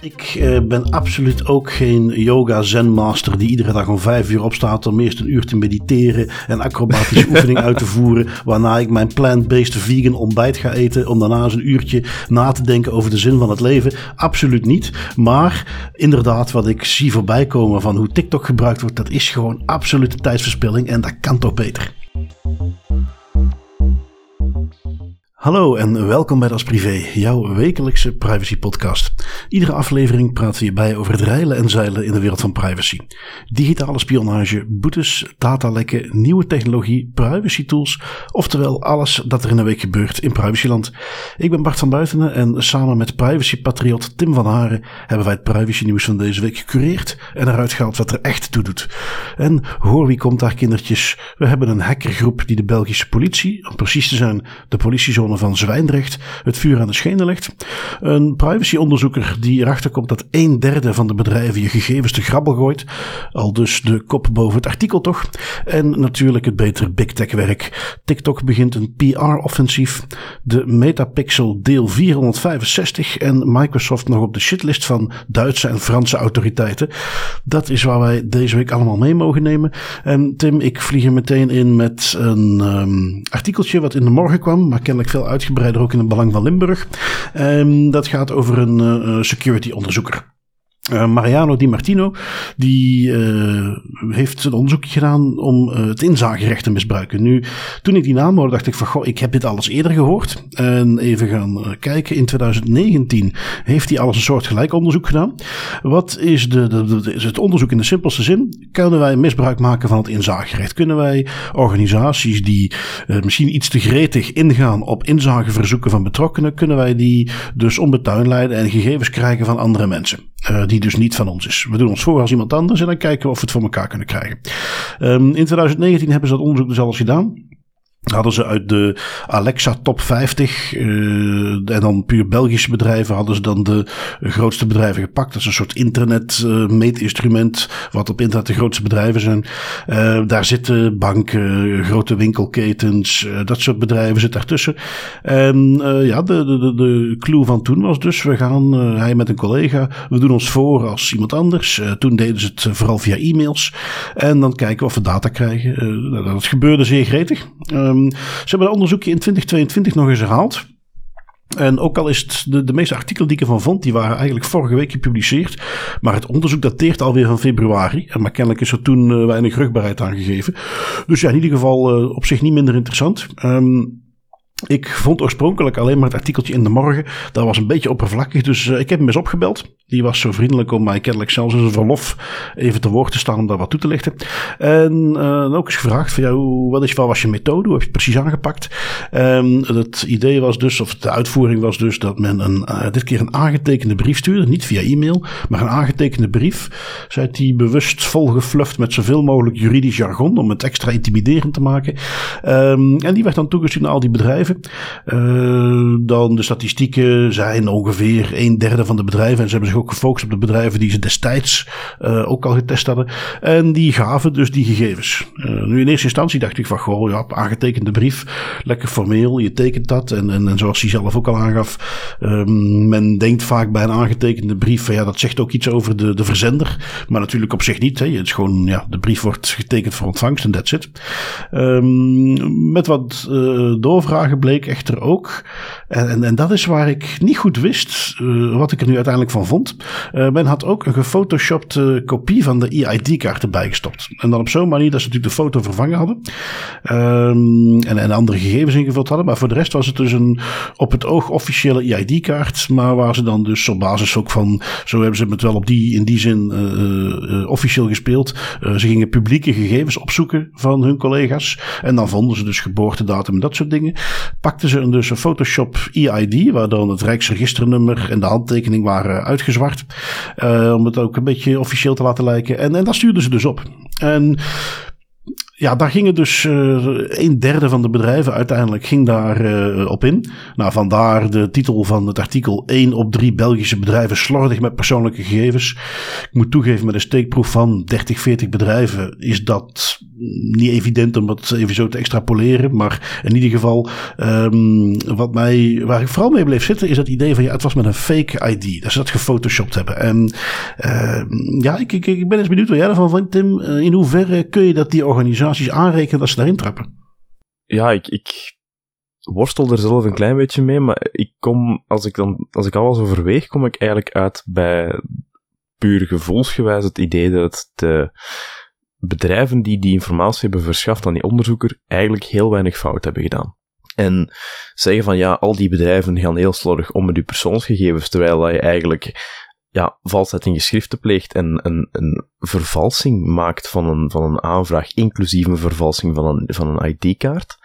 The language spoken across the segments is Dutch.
Ik uh, ben absoluut ook geen yoga zen master die iedere dag om vijf uur opstaat om eerst een uur te mediteren en acrobatische oefeningen uit te voeren. Waarna ik mijn plant-based vegan ontbijt ga eten om daarna eens een uurtje na te denken over de zin van het leven. Absoluut niet. Maar inderdaad, wat ik zie voorbij komen van hoe TikTok gebruikt wordt, dat is gewoon absolute tijdsverspilling en dat kan toch beter. Hallo en welkom bij Das Privé, jouw wekelijkse privacy podcast. Iedere aflevering praten we je bij over het reilen en zeilen in de wereld van privacy. Digitale spionage, boetes, datalekken, nieuwe technologie, privacy tools, oftewel alles dat er in de week gebeurt in privacyland. Ik ben Bart van Buitenen en samen met privacypatriot Tim van Haren hebben wij het privacy nieuws van deze week gecureerd en eruit gehaald wat er echt toe doet. En hoor wie komt daar kindertjes, we hebben een hackergroep die de Belgische politie, om precies te zijn de politiezone van Zwijndrecht het vuur aan de schenen legt. Een privacyonderzoeker die erachter komt dat een derde van de bedrijven je gegevens te grabbel gooit. Al dus de kop boven het artikel toch. En natuurlijk het betere big tech werk. TikTok begint een PR-offensief. De Metapixel deel 465 en Microsoft nog op de shitlist van Duitse en Franse autoriteiten. Dat is waar wij deze week allemaal mee mogen nemen. En Tim, ik vlieg er meteen in met een um, artikeltje wat in de morgen kwam, maar kennelijk veel uitgebreider ook in het Belang van Limburg. Um, dat gaat over een uh, security onderzoeker. Uh, Mariano Di Martino, die uh, heeft een onderzoekje gedaan om uh, het inzagerecht te misbruiken. Nu, toen ik die naam hoorde, dacht ik van, goh, ik heb dit alles eerder gehoord. En even gaan kijken, in 2019 heeft hij alles een soort gelijk onderzoek gedaan. Wat is, de, de, de, is het onderzoek in de simpelste zin? Kunnen wij misbruik maken van het inzagerecht? Kunnen wij organisaties die misschien iets te gretig ingaan op inzageverzoeken van betrokkenen, kunnen wij die dus onbetuin leiden en gegevens krijgen van andere mensen? Uh, die dus niet van ons is. We doen ons voor als iemand anders en dan kijken we of we het voor elkaar kunnen krijgen. Um, in 2019 hebben ze dat onderzoek dus al eens gedaan hadden ze uit de Alexa top 50 uh, en dan puur Belgische bedrijven hadden ze dan de grootste bedrijven gepakt. Dat is een soort internet uh, meetinstrument wat op internet de grootste bedrijven zijn. Uh, daar zitten banken, grote winkelketens, dat soort bedrijven zitten daartussen. En ja, de, de, de clue van toen was dus, we gaan, hij met een collega, we doen ons voor als iemand anders. toen deden ze het vooral via e-mails. En dan kijken of we data krijgen. dat gebeurde zeer gretig. Um, ze hebben een onderzoekje in 2022 nog eens herhaald. En ook al is het de, de meeste artikelen die ik ervan vond, die waren eigenlijk vorige week gepubliceerd. Maar het onderzoek dateert alweer van februari. Maar kennelijk is er toen uh, weinig rugbaarheid aangegeven. Dus ja, in ieder geval uh, op zich niet minder interessant. Um, ik vond oorspronkelijk alleen maar het artikeltje in de morgen. Dat was een beetje oppervlakkig, dus uh, ik heb hem eens opgebeld. Die was zo vriendelijk om mij kennelijk zelfs in zijn verlof even te woord te staan om daar wat toe te lichten. En uh, ook eens gevraagd van jou, wat, is, wat was je methode? Hoe heb je het precies aangepakt? Um, het idee was dus, of de uitvoering was dus, dat men een, uh, dit keer een aangetekende brief stuurde. Niet via e-mail, maar een aangetekende brief. Zij die bewust volgefluft met zoveel mogelijk juridisch jargon om het extra intimiderend te maken. Um, en die werd dan toegestuurd naar al die bedrijven. Uh, dan de statistieken zijn ongeveer een derde van de bedrijven. En ze hebben zich ook gefocust op de bedrijven die ze destijds uh, ook al getest hadden. En die gaven dus die gegevens. Uh, nu in eerste instantie dacht ik van, goh, ja, aangetekende brief. Lekker formeel, je tekent dat. En, en, en zoals hij zelf ook al aangaf, um, men denkt vaak bij een aangetekende brief van, ja, dat zegt ook iets over de, de verzender. Maar natuurlijk op zich niet. Hè. Het is gewoon, ja, de brief wordt getekend voor ontvangst en that's it. Um, met wat doorvragen bleek echter ook, en, en, dat is waar ik niet goed wist uh, wat ik er nu uiteindelijk van vond. Uh, men had ook een gefotoshopte kopie van de EID-kaart erbij gestopt. En dan op zo'n manier dat ze natuurlijk de foto vervangen hadden. Um, en, en andere gegevens ingevuld hadden. Maar voor de rest was het dus een op het oog officiële EID-kaart. Maar waar ze dan dus op basis ook van, zo hebben ze het wel op die, in die zin officieel gespeeld. ze gingen publieke gegevens opzoeken van hun collega's. En dan vonden ze dus geboortedatum en dat soort dingen pakten ze dus een Photoshop EID, waar dan het Rijksregisternummer en de handtekening waren uitgezwart. Uh, om het ook een beetje officieel te laten lijken. En, en dat stuurden ze dus op. En ja, daar gingen dus uh, een derde van de bedrijven uiteindelijk ging daar uh, op in. Nou, vandaar de titel van het artikel: 1 op 3 Belgische bedrijven slordig met persoonlijke gegevens. Ik moet toegeven, met een steekproef van 30, 40 bedrijven is dat niet evident om dat even zo te extrapoleren. Maar in ieder geval, um, wat mij, waar ik vooral mee bleef zitten, is dat idee van ja, het was met een fake ID. Dat ze dat gefotoshopt hebben. En uh, ja, ik, ik, ben eens benieuwd wat jij ervan vindt, Tim. in hoeverre kun je dat die organisatie organisaties aanrekenen dat ze daarin trappen. Ja, ik, ik worstel er zelf een klein beetje mee, maar ik kom, als ik dan, als ik alles overweeg, kom ik eigenlijk uit bij puur gevoelsgewijs het idee dat de bedrijven die die informatie hebben verschaft aan die onderzoeker eigenlijk heel weinig fout hebben gedaan. En zeggen van ja, al die bedrijven gaan heel slordig om met uw persoonsgegevens, terwijl je eigenlijk ja, valsheid in geschriften pleegt en een, een vervalsing maakt van een, van een aanvraag, inclusief een vervalsing van een, van een ID-kaart.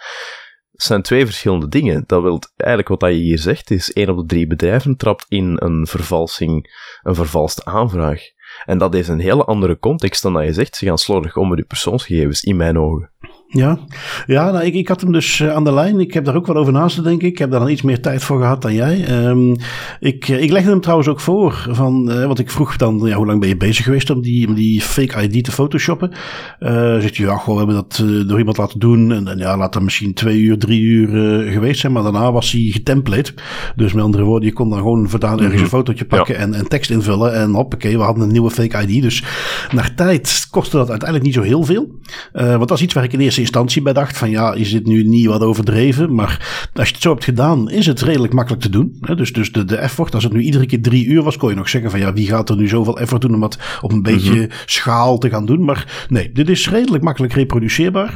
zijn twee verschillende dingen. Dat wil eigenlijk wat je hier zegt, is één op de drie bedrijven trapt in een vervalsing, een vervalste aanvraag. En dat is een hele andere context dan dat je zegt, ze gaan slordig om met je persoonsgegevens, in mijn ogen. Ja, ja nou, ik, ik had hem dus eh, aan de lijn. Ik heb daar ook wel over naast te denken. Ik heb daar dan iets meer tijd voor gehad dan jij. Um, ik, eh, ik legde hem trouwens ook voor. Van, uh, want ik vroeg dan, ja, hoe lang ben je bezig geweest om die, om die fake ID te photoshoppen? Uh, zegt hij, ja, gewoon, we hebben dat uh, door iemand laten doen. En, en ja, laat dat misschien twee uur, drie uur geweest zijn. Maar daarna was hij getemplate. Dus met andere woorden, je kon dan gewoon vandaan ergens een mhm. fotootje pakken ja. en, en tekst invullen. En hoppakee, we hadden een nieuwe fake ID. Dus naar tijd kostte dat uiteindelijk niet zo heel veel. want dat is iets waar ik in eerste instantie bij dacht van ja, is dit nu niet wat overdreven? Maar als je het zo hebt gedaan, is het redelijk makkelijk te doen. Dus, dus de, de effort, als het nu iedere keer drie uur was, kon je nog zeggen van ja, wie gaat er nu zoveel effort doen om het op een beetje mhm. schaal te gaan doen? Maar nee, dit is redelijk makkelijk reproduceerbaar.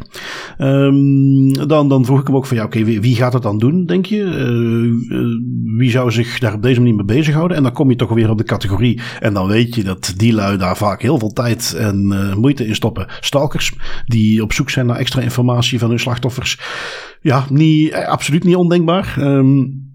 Um, dan, dan vroeg ik hem ook van ja, oké, wie, wie, gaat het dan doen, denk je? Uh, uh, wie zou zich daar op deze manier mee bezighouden? En dan kom je toch weer op de categorie. En dan weet je dat die lui daar vaak heel veel tijd en uh, moeite in stoppen. Stalkers, die op zoek zijn naar extra informatie van hun slachtoffers. Ja, niet, eh, absoluut niet ondenkbaar. Um,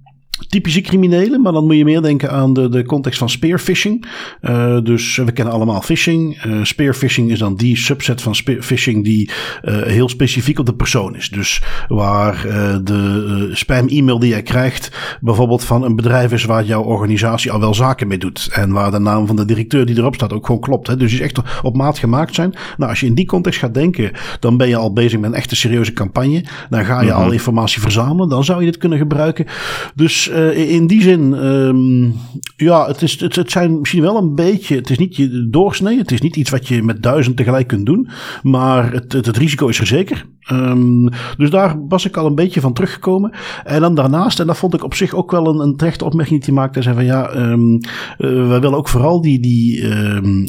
typische criminelen, maar dan moet je meer denken aan de, de context van spearfishing. Uh, dus we kennen allemaal phishing. Uh, spearfishing is dan die subset van phishing die uh, heel specifiek op de persoon is. Dus waar de spam-e-mail die jij krijgt bijvoorbeeld van een bedrijf is waar jouw organisatie al wel zaken mee doet. En waar de naam van de directeur die erop staat ook gewoon klopt. Hè? Dus die is echt op maat gemaakt zijn. Nou, als je in die context gaat denken, dan ben je al bezig met een echte serieuze campagne. Dan ga je mm -hmm. al informatie verzamelen. Dan zou je dit kunnen gebruiken. Dus uh, in die zin, um, ja, het, is, het, het zijn misschien wel een beetje, het is niet je doorsnee, het is niet iets wat je met duizend tegelijk kunt doen, maar het, het, risico is er zeker. Um, dus daar was ik al een beetje van teruggekomen. En dan daarnaast, en dat vond ik op zich ook wel een, een terechte opmerking die hij maakte, zei van ja, um, uh, wij willen ook vooral die, die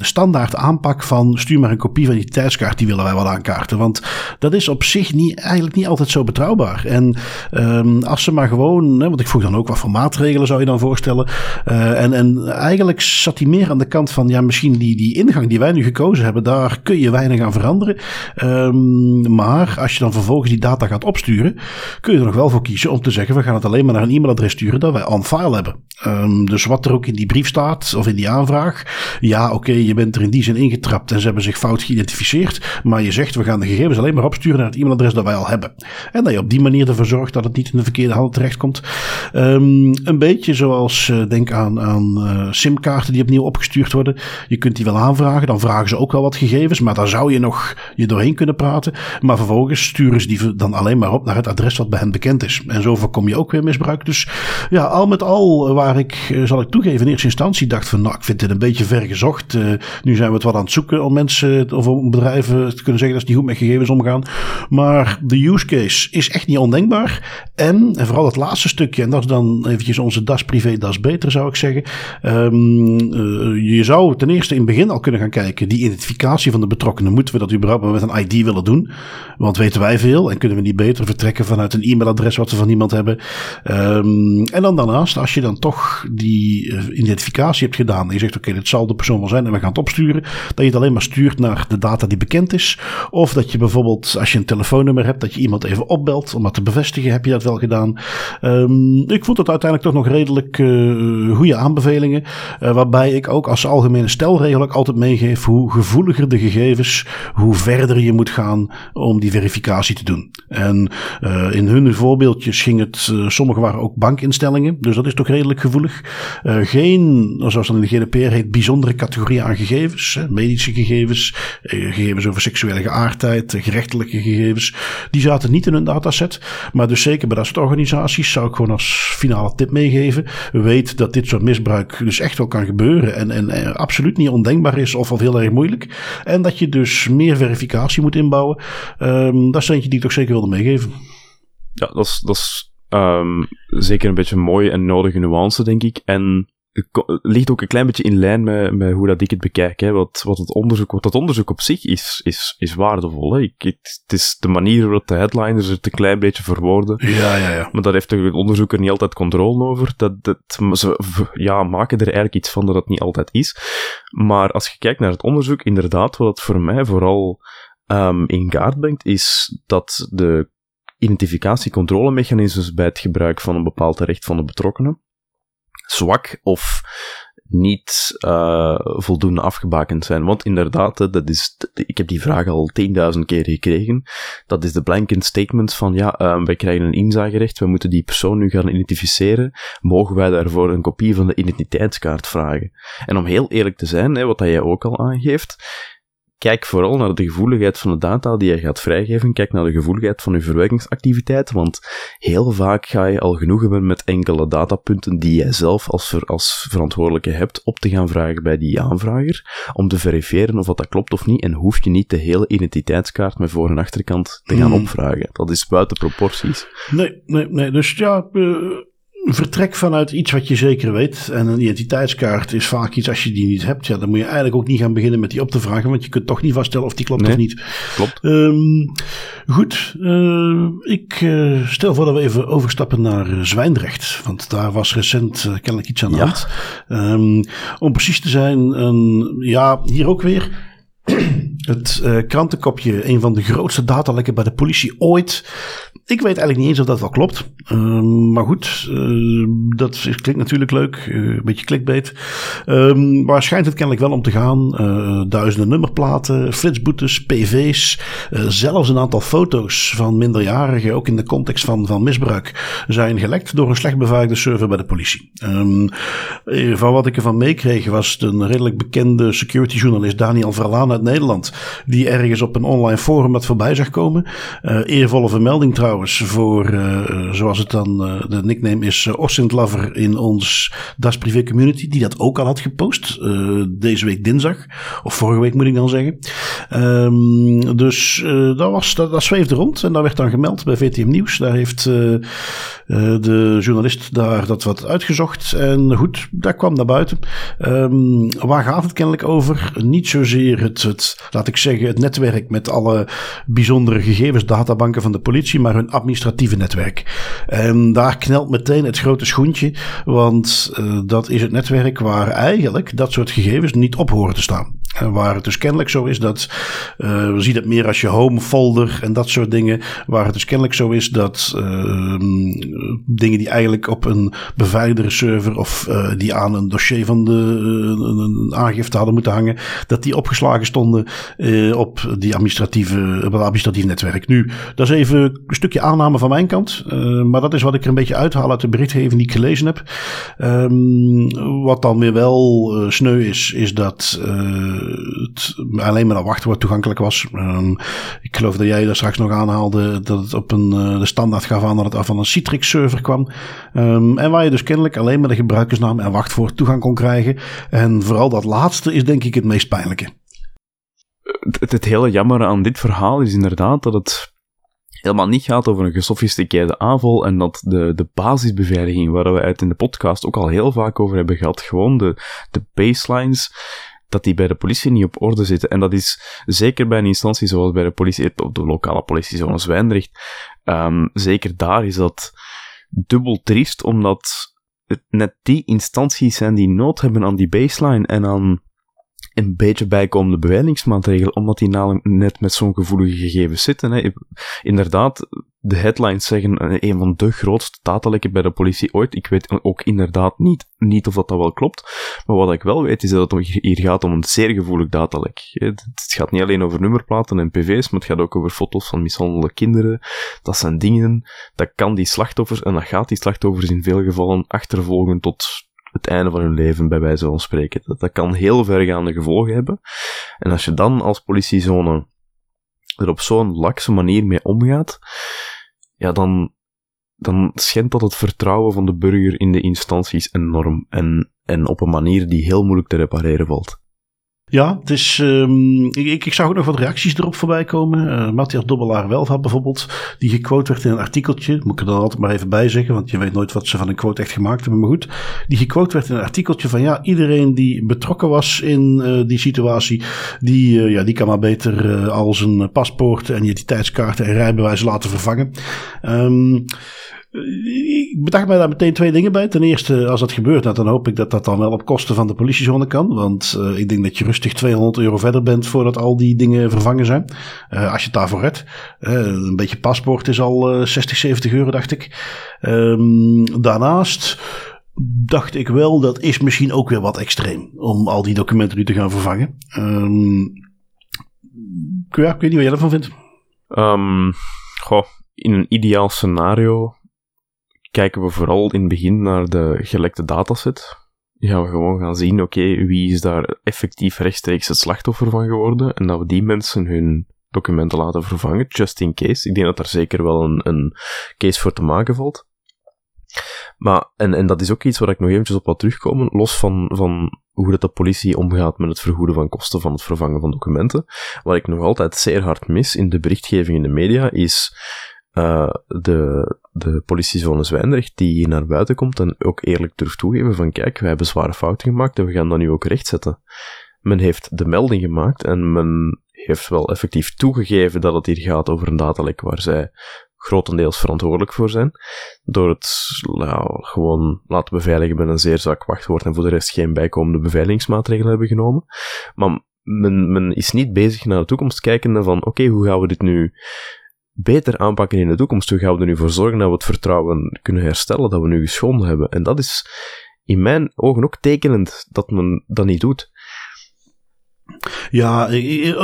standaard aanpak van stuur maar een kopie van die tijdskaart, die willen wij wel aankaarten. Want dat is op zich niet, eigenlijk niet altijd zo betrouwbaar. En als ze maar gewoon, hè, want ik vroeg dan ook wat voor maatregelen zou je dan voorstellen. Uh, en, en eigenlijk zat hij meer aan de kant van, ja, misschien die, die ingang die wij nu gekozen hebben, daar kun je weinig aan veranderen. maar als je dan vervolgens die data gaat opsturen, kun je er nog wel voor kiezen om te zeggen: we gaan het alleen maar naar een e-mailadres sturen dat wij on file hebben. Um, dus wat er ook in die brief staat of in die aanvraag, ja, oké, je bent er in die zin ingetrapt en ze hebben zich fout geïdentificeerd, maar je zegt: we gaan de gegevens alleen maar opsturen naar het e-mailadres dat wij al hebben. En dat je op die manier ervoor zorgt dat het niet in de verkeerde handen terechtkomt. Um, een beetje zoals, uh, denk aan, aan uh, simkaarten die opnieuw opgestuurd worden. Je kunt die wel aanvragen, dan vragen ze ook wel wat gegevens, maar daar zou je nog je doorheen kunnen praten. Maar vervolgens sturen ze die dan alleen maar op naar het adres wat bij hen bekend is. En zo voorkom je ook weer misbruik. Dus ja, al met al, eh, waar ik, eh, zal ik toegeven, in eerste instantie dacht van, nou, ik vind dit een beetje ver gezocht. Nu zijn we het wat aan het zoeken om mensen of om bedrijven te kunnen zeggen dat ze niet goed met gegevens omgaan. Maar de use case is echt niet ondenkbaar. En, en vooral het laatste stukje, en dat is dan eventjes onze das privé, das beter, zou ik zeggen. Um, uh, je zou ten eerste in het begin al kunnen gaan kijken, die identificatie van de betrokkenen, moeten we dat überhaupt met een ID willen doen? Want weten wij veel en kunnen we niet beter vertrekken vanuit een e-mailadres wat we van iemand hebben. Um, en dan daarnaast, als je dan toch die uh, identificatie hebt gedaan. En je zegt, oké, okay, dit zal de persoon wel zijn en we gaan het opsturen. Dat je het alleen maar stuurt naar de data die bekend is. Of dat je bijvoorbeeld, als je een telefoonnummer hebt, dat je iemand even opbelt om dat te bevestigen. Heb je dat wel gedaan? Um, ik vond het uiteindelijk toch nog redelijk uh, goede aanbevelingen. Uh, waarbij ik ook als algemene stelregel ook altijd meegeef hoe gevoeliger de gegevens, hoe verder je moet gaan om die verificatie te doen. En uh, in hun voorbeeldjes ging het, sommige waren ook bankinstellingen, dus dat is toch redelijk gevoelig. Geen, zoals dan in de GDPR heet, bijzondere categorieën aan gegevens, hè, medische gegevens, gegevens over seksuele geaardheid, gerechtelijke gegevens, die zaten niet in hun dataset. Maar dus zeker bij dat soort organisaties zou ik gewoon als finale tip meegeven. Weet dat dit soort misbruik dus echt wel kan gebeuren en, en absoluut niet ondenkbaar is of al heel erg moeilijk. En dat je dus meer verificatie moet inbouwen. Um, dat is eentje die ik toch zeker wilde meegeven. Ja, dat is, dat is um, zeker een beetje een mooie en nodige nuance, denk ik. En ligt ook een klein beetje in lijn met, met hoe dat ik het bekijk. Hè. Wat, wat, het onderzoek, wat dat onderzoek op zich is, is, is waardevol. Hè. Ik, het, het, is de manier waarop de headliners het een klein beetje verwoorden. Ja, ja, ja. Maar daar heeft de onderzoeker niet altijd controle over. Dat, dat, ze ja, maken er eigenlijk iets van dat het niet altijd is. Maar als je kijkt naar het onderzoek, inderdaad, wat het voor mij vooral um, in kaart brengt, is dat de identificatiecontrolemechanismes bij het gebruik van een bepaald recht van de betrokkenen zwak of niet uh, voldoende afgebakend zijn. Want inderdaad, dat is, ik heb die vraag al 10.000 keer gekregen. Dat is de blanket statement van, ja, uh, wij krijgen een inzagerecht, we moeten die persoon nu gaan identificeren. Mogen wij daarvoor een kopie van de identiteitskaart vragen? En om heel eerlijk te zijn, hè, wat dat jij ook al aangeeft, kijk vooral naar de gevoeligheid van de data die je gaat vrijgeven. Kijk naar de gevoeligheid van je verwerkingsactiviteit, want heel vaak ga je al genoeg hebben met enkele datapunten die jij zelf als, ver, als verantwoordelijke hebt op te gaan vragen bij die aanvrager, om te verifiëren of dat klopt of niet, en hoef je niet de hele identiteitskaart met voor- en achterkant te gaan hmm. opvragen. Dat is buiten proporties. Nee, nee, nee. Dus ja... Uh vertrek vanuit iets wat je zeker weet. En een identiteitskaart is vaak iets als je die niet hebt. Ja, dan moet je eigenlijk ook niet gaan beginnen met die op te vragen. Want je kunt toch niet vaststellen of die klopt of niet. Klopt. Um, goed. Uh, ik uh, stel voor dat we even overstappen naar uh, Zwijndrecht. Want daar was recent kennelijk iets aan de hand. Um, om precies te zijn, een, ja, hier ook weer. Het krantenkopje, een van de grootste datalekken bij de politie ooit. Ik weet eigenlijk niet eens of dat wel klopt. Um, maar goed, uh, dat klinkt natuurlijk leuk. Uh, een beetje clickbait. Um, maar schijnt het kennelijk wel om te gaan. Duizenden nummerplaten, flitsboetes, PV's. zelfs een aantal foto's van minderjarigen, ook in de context van, van misbruik, zijn gelekt door een slecht beveiligde server bij de politie. Um, van wat ik ervan meekreeg was een redelijk bekende security journalist Daniel Verlaan uit Nederland. Die ergens op een online forum dat voorbij zag komen. eervolle vermelding trouwens voor, uh, zoals het dan de nickname is, uh, Lover in ons Das Privé Community, die dat ook al had gepost. deze week dinsdag, of vorige week moet ik dan zeggen. Um, dus dat, was, dat, dat zweefde rond en dat werd dan gemeld bij VTM Nieuws. Daar heeft de journalist daar dat wat uitgezocht. En goed, daar kwam naar buiten. Um, waar gaat het kennelijk over? Niet zozeer het, het, laat ik zeggen, het netwerk met alle bijzondere gegevens, databanken van de politie, maar hun administratieve netwerk. En daar knelt meteen het grote schoentje, want uh, dat is het netwerk waar eigenlijk dat soort gegevens niet op horen te staan. Waar het dus kennelijk zo is dat, uh, we zien het meer als je home folder en dat soort dingen, waar het dus kennelijk zo is dat uh, dingen die eigenlijk op een beveiligde server of uh, die aan een dossier van de een aangifte hadden moeten hangen, dat die opgeslagen stonden op die administratieve, op het administratief netwerk. Nu, dat is even een stukje aanname van mijn kant, maar dat is wat ik er een beetje uithaal uit de berichtgeving die ik gelezen heb. Um, wat dan weer wel sneu is, is dat alleen maar dat wachtwoord toegankelijk was. Um, ik geloof dat jij daar straks nog aanhaalde dat het op een, uh, de standaard gaf aan dat het van een Citrix server kwam. Um, en waar je dus kennelijk alleen maar de gebruikersnaam en wachtwoord toegang kon krijgen. En vooral dat laatste is denk ik het meest pijnlijke. Het, het hele jammer aan dit verhaal is inderdaad dat het helemaal niet gaat over een gesofisticeerde aanval en dat de, de basisbeveiliging, waar we het in de podcast ook al heel vaak over hebben gehad, gewoon de, de baselines, dat die bij de politie niet op orde zitten. En dat is zeker bij een instantie zoals bij de politie, de lokale politie zoals Zwijndrecht, um, zeker daar is dat dubbel triest, omdat net die instanties zijn die nood hebben aan die baseline en aan een beetje bijkomende beveiligingsmaatregelen, omdat die namelijk net met zo'n gevoelige gegevens zitten. Hè. Inderdaad, de headlines zeggen eh, een van de grootste datalekken bij de politie ooit. Ik weet ook inderdaad niet, niet of dat, dat wel klopt. Maar wat ik wel weet is dat het hier gaat om een zeer gevoelig datalek. Het gaat niet alleen over nummerplaten en pv's, maar het gaat ook over foto's van mishandelde kinderen. Dat zijn dingen, dat kan die slachtoffers, en dat gaat die slachtoffers in veel gevallen achtervolgen tot het einde van hun leven, bij wijze van spreken. Dat, dat kan heel vergaande gevolgen hebben. En als je dan als politiezone er op zo'n lakse manier mee omgaat, ja, dan, dan schendt dat het vertrouwen van de burger in de instanties enorm. En, en op een manier die heel moeilijk te repareren valt. Ja, het is, um, ik, ik zag ook nog wat reacties erop voorbij komen. Uh, Matthias Dobbelaar Welva bijvoorbeeld, die gequote werd in een artikeltje. Moet ik er dan altijd maar even bij zeggen, want je weet nooit wat ze van een quote echt gemaakt hebben. Maar goed, die gequote werd in een artikeltje van ja, iedereen die betrokken was in uh, die situatie, die, uh, ja, die kan maar beter al zijn paspoort en identiteitskaarten en rijbewijs laten vervangen. Um, ik bedacht mij daar meteen twee dingen bij. Ten eerste, als dat gebeurt, nou, dan hoop ik dat dat dan wel op kosten van de politiezone kan. Want uh, ik denk dat je rustig 200 euro verder bent voordat al die dingen vervangen zijn. Uh, als je het daarvoor redt. Uh, een beetje paspoort is al 60, 70 euro, dacht ik. Um, daarnaast dacht ik wel, dat is misschien ook weer wat extreem. Om al die documenten nu te gaan vervangen. Ja, ik weet niet wat jij ervan vindt. Um, goh, in een ideaal scenario kijken we vooral in het begin naar de gelekte dataset. Gaan we gewoon gaan zien, oké, wie is daar effectief rechtstreeks het slachtoffer van geworden, en dat we die mensen hun documenten laten vervangen, just in case. Ik denk dat daar zeker wel een, een case voor te maken valt. Maar, en, en dat is ook iets waar ik nog eventjes op wil terugkomen, los van, van hoe dat de politie omgaat met het vergoeden van kosten van het vervangen van documenten. Wat ik nog altijd zeer hard mis in de berichtgeving in de media, is uh, de, de politiezone Zwijndrecht die hier naar buiten komt en ook eerlijk durft toegeven van kijk, wij hebben zware fouten gemaakt en we gaan dat nu ook rechtzetten. Men heeft de melding gemaakt en men heeft wel effectief toegegeven dat het hier gaat over een datalek waar zij grotendeels verantwoordelijk voor zijn. Door het nou, gewoon laten beveiligen met een zeer zwak wachtwoord en voor de rest geen bijkomende beveiligingsmaatregelen hebben genomen. Maar men, men is niet bezig naar de toekomst kijkende van oké, hoe gaan we dit nu beter aanpakken in de toekomst? Hoe gaan we er nu voor zorgen dat we het vertrouwen kunnen herstellen dat we nu geschonden hebben? En dat is in mijn ogen ook tekenend dat men dat niet doet. Ja,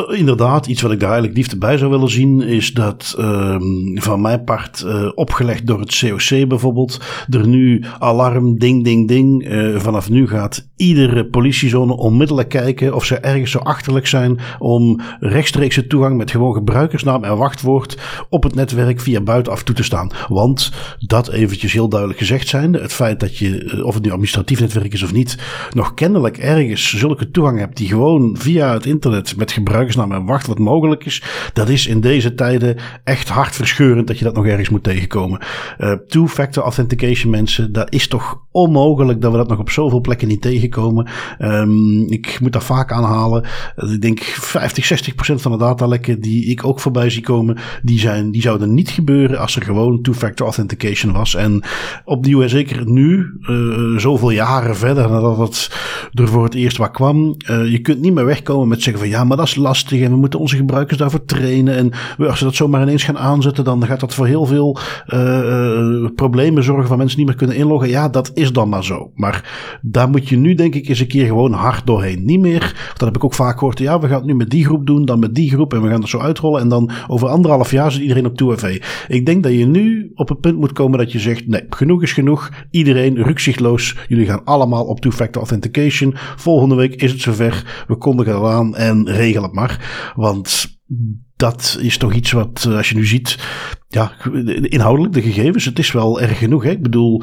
inderdaad. Iets wat ik daar eigenlijk liefde bij zou willen zien, is dat um, van mijn part, uh, opgelegd door het COC bijvoorbeeld, er nu alarm, ding, ding, ding. Uh, vanaf nu gaat iedere politiezone onmiddellijk kijken of ze ergens zo achterlijk zijn om rechtstreekse toegang met gewoon gebruikersnaam en wachtwoord op het netwerk via buitenaf toe te staan. Want dat eventjes heel duidelijk gezegd zijnde, het feit dat je, eh, of het nu administratief netwerk is of niet, nog kennelijk ergens zulke toegang hebt die gewoon via via het internet met gebruikersnaam en wacht wat mogelijk is. Dat is in deze tijden echt hartverscheurend dat je dat nog ergens moet tegenkomen. Uh, Two-factor authentication mensen, dat is toch onmogelijk dat we dat nog op zoveel plekken niet tegenkomen. Um, ik moet daar vaak aanhalen. Ik denk 50, 60 procent van de datalekken die ik ook voorbij zie komen, die, zijn, die zouden niet gebeuren als er gewoon two-factor authentication was. En opnieuw, en zeker nu, uh, zoveel jaren verder nadat het er voor het eerst wat kwam, je kunt niet meer weg komen met zeggen van ja, maar dat is lastig en we moeten onze gebruikers daarvoor trainen. En als ze dat zomaar ineens gaan aanzetten, dan gaat dat voor heel veel uh, problemen zorgen van mensen niet meer kunnen inloggen. Ja, dat is dan maar zo. Maar daar moet je nu denk ik eens een keer gewoon hard doorheen. Niet meer, dat heb ik ook vaak gehoord, ja, we gaan het nu met die groep doen, dan met die groep en we gaan het zo uitrollen. En dan over anderhalf jaar zit iedereen op 2FA. Ik denk dat je nu op het punt moet komen dat je zegt, nee, genoeg is genoeg. Iedereen, rukzichtloos, jullie gaan allemaal op two-factor authentication. Volgende week is het zover. We aan en regel het maar. Want dat is toch iets wat, eh, als je nu ziet, ja, inhoudelijk, de gegevens, het is wel erg genoeg. Hè? Ik bedoel,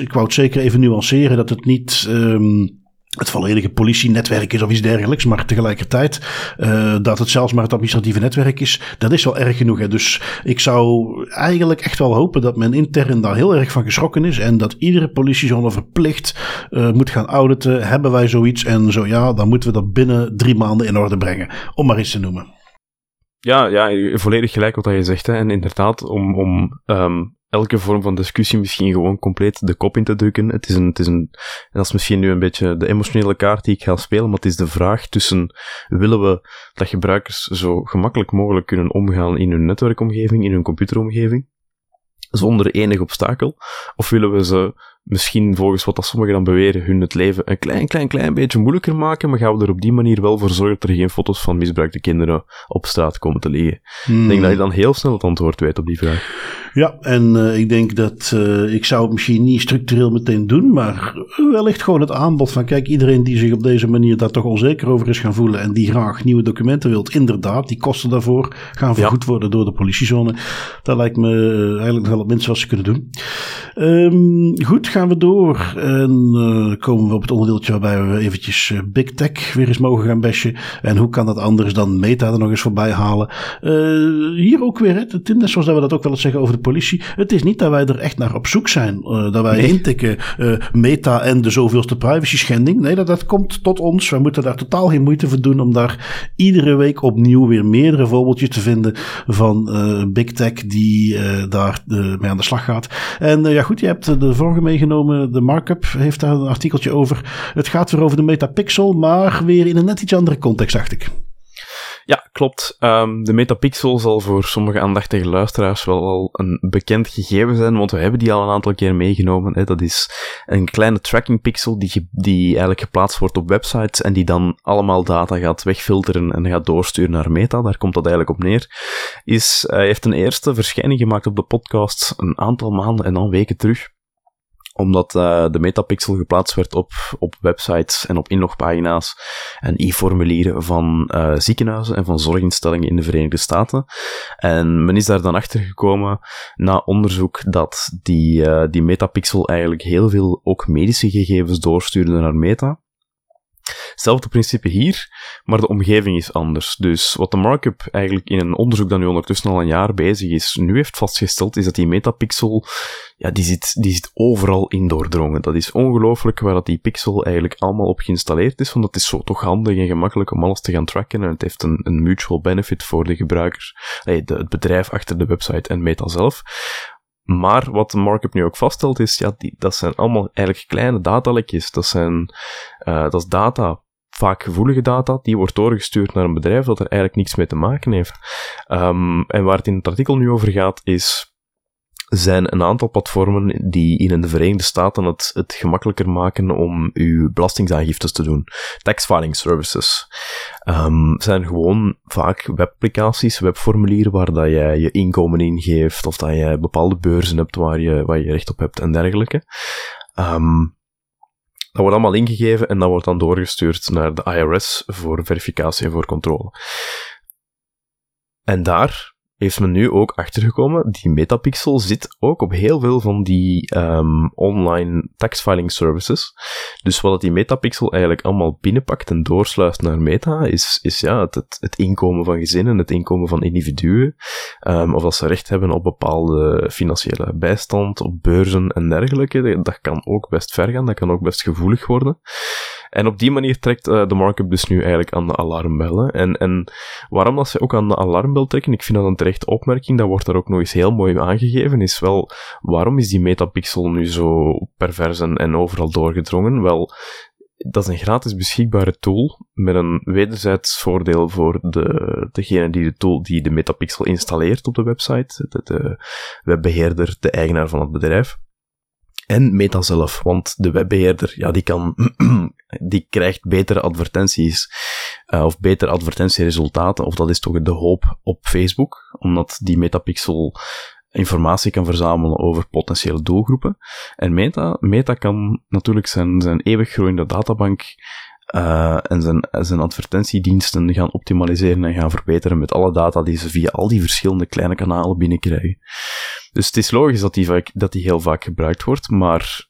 ik, wou het zeker even nuanceren dat het niet. Um, het volledige politienetwerk is of iets dergelijks. Maar tegelijkertijd uh, dat het zelfs maar het administratieve netwerk is, dat is wel erg genoeg. Hè. Dus ik zou eigenlijk echt wel hopen dat men intern daar heel erg van geschrokken is. En dat iedere politiezone verplicht uh, moet gaan auditen. Hebben wij zoiets? En zo ja, dan moeten we dat binnen drie maanden in orde brengen. Om maar iets te noemen. Ja, ja, volledig gelijk wat je zegt. Hè. En inderdaad, om, om um, elke vorm van discussie misschien gewoon compleet de kop in te drukken. Het is een, het is een, en dat is misschien nu een beetje de emotionele kaart die ik ga spelen, maar het is de vraag tussen, willen we dat gebruikers zo gemakkelijk mogelijk kunnen omgaan in hun netwerkomgeving, in hun computeromgeving, zonder enig obstakel, of willen we ze misschien volgens wat dat sommigen dan beweren, hun het leven een klein, klein, klein beetje moeilijker maken, maar gaan we er op die manier wel voor zorgen dat er geen foto's van misbruikte kinderen op straat komen te liggen? Ik denk Hmm. dat je dan heel snel het antwoord weet op die vraag. Ja, en eh, ik denk dat eh, ik zou het misschien niet structureel meteen doen, maar wellicht gewoon het aanbod van kijk, iedereen die zich op deze manier daar toch onzeker over is gaan voelen en die graag nieuwe documenten wilt, inderdaad, die kosten daarvoor gaan vergoed worden door de politiezone. Dat lijkt me eh, eigenlijk wel het minste wat ze kunnen doen. Ehm, goed, gaan we door en eh, komen we op het onderdeeltje waarbij we eventjes eh, Big Tech weer eens mogen gaan bashen. En hoe kan dat anders dan Meta er nog eens voorbij halen? Eh, hier ook weer, hè, Tim, net zoals dat we dat ook wel eens zeggen over de politie. Het is niet dat wij er echt naar op zoek zijn. dat wij Nee. intikken Meta en de zoveelste privacy schending. Nee, dat, dat komt tot ons. Wij moeten daar totaal geen moeite voor doen om daar iedere week opnieuw weer meerdere voorbeeldjes te vinden van Big Tech die daar mee aan de slag gaat. En ja goed, je hebt de vorige meegenomen. De Markup heeft daar een artikeltje over. Het gaat weer over de Metapixel, maar weer in een net iets andere context, dacht ik. Ja, klopt. Ehm, de metapixel zal voor sommige aandachtige luisteraars wel al een bekend gegeven zijn, want we hebben die al een aantal keer meegenomen. Hè. Dat is een kleine tracking pixel die, die eigenlijk geplaatst wordt op websites en die dan allemaal data gaat wegfilteren en gaat doorsturen naar Meta. Daar komt dat eigenlijk op neer. Is, hij heeft een eerste verschijning gemaakt op de podcast een aantal maanden en dan weken terug omdat eh, de metapixel geplaatst werd op, op websites en op inlogpagina's en e-formulieren van eh, ziekenhuizen en van zorginstellingen in de Verenigde Staten. En men is daar dan achter gekomen na onderzoek dat die, eh, die metapixel eigenlijk heel veel ook medische gegevens doorstuurde naar Meta. Hetzelfde principe hier, maar de omgeving is anders. Dus wat de markup eigenlijk in een onderzoek dat nu ondertussen al een jaar bezig is, nu heeft vastgesteld, is dat die metapixel, ja, die zit, die zit overal in doordrongen. Dat is ongelooflijk waar dat die pixel eigenlijk allemaal op geïnstalleerd is, want het is zo toch handig en gemakkelijk om alles te gaan tracken en het heeft een, een mutual benefit voor de gebruiker, hey, de, het bedrijf achter de website en Meta zelf. Maar wat de markup nu ook vaststelt is, ja, die, dat zijn allemaal eigenlijk kleine datalekjes. Dat zijn, uh, dat is data, vaak gevoelige data, die wordt doorgestuurd naar een bedrijf dat er eigenlijk niets mee te maken heeft. Um, en waar het in het artikel nu over gaat, is zijn een aantal platformen die in de Verenigde Staten het, het gemakkelijker maken om uw belastingaangiftes te doen. Tax filing services. Um, zijn gewoon vaak webapplicaties, webformulieren waar dat jij je inkomen ingeeft of dat jij bepaalde beurzen hebt waar je, waar je recht op hebt en dergelijke. Um, dat wordt allemaal ingegeven en dat wordt dan doorgestuurd naar de IRS voor verificatie en voor controle. En daar heeft men nu ook achtergekomen, die Metapixel zit ook op heel veel van die um, online tax filing services. Dus wat die Metapixel eigenlijk allemaal binnenpakt en doorsluist naar Meta, is, is ja, het, het, het inkomen van gezinnen, het inkomen van individuen, um, of dat ze recht hebben op bepaalde financiële bijstand, op beurzen en dergelijke. Dat kan ook best ver gaan, dat kan ook best gevoelig worden. En op die manier trekt uh, de markup dus nu eigenlijk aan de alarmbellen. En, en waarom dat ze ook aan de alarmbel trekken, ik vind dat een terechte opmerking, dat wordt daar ook nog eens heel mooi aangegeven, is wel, waarom is die metapixel nu zo pervers en, en overal doorgedrongen? Wel, dat is een gratis beschikbare tool met een wederzijds voordeel voor de, degene die de tool, die de metapixel installeert op de website, de webbeheerder, de eigenaar van het bedrijf. En Meta zelf, want de webbeheerder, ja, die kan, die krijgt betere advertenties, uh, of betere advertentieresultaten, of dat is toch de hoop op Facebook, omdat die Metapixel informatie kan verzamelen over potentiële doelgroepen. En Meta, Meta kan natuurlijk zijn, zijn eeuwig groeiende databank uh, en zijn, zijn advertentiediensten gaan optimaliseren en gaan verbeteren met alle data die ze via al die verschillende kleine kanalen binnenkrijgen. Dus het is logisch dat die, vaak, dat die heel vaak gebruikt wordt, maar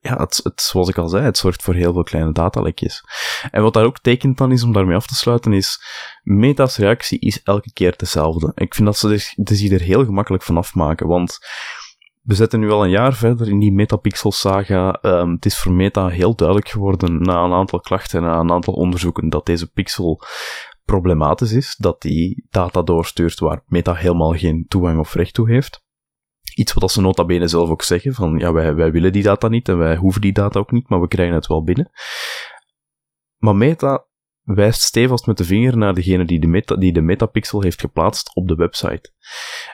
ja, het, het, zoals ik al zei, het zorgt voor heel veel kleine datalekjes. En wat daar ook tekent dan is, om daarmee af te sluiten, is Meta's reactie is elke keer dezelfde. Ik vind dat ze zich er heel gemakkelijk van afmaken, want we zitten nu al een jaar verder in die Metapixel-saga. Um, het is voor Meta heel duidelijk geworden, na een aantal klachten en na een aantal onderzoeken, dat deze pixel problematisch is, dat die data doorstuurt waar Meta helemaal geen toegang of recht toe heeft. Iets wat ze nota bene zelf ook zeggen, van ja, wij, wij willen die data niet en wij hoeven die data ook niet, maar we krijgen het wel binnen. Maar Meta wijst stevast met de vinger naar degene die de, meta, die de metapixel heeft geplaatst op de website.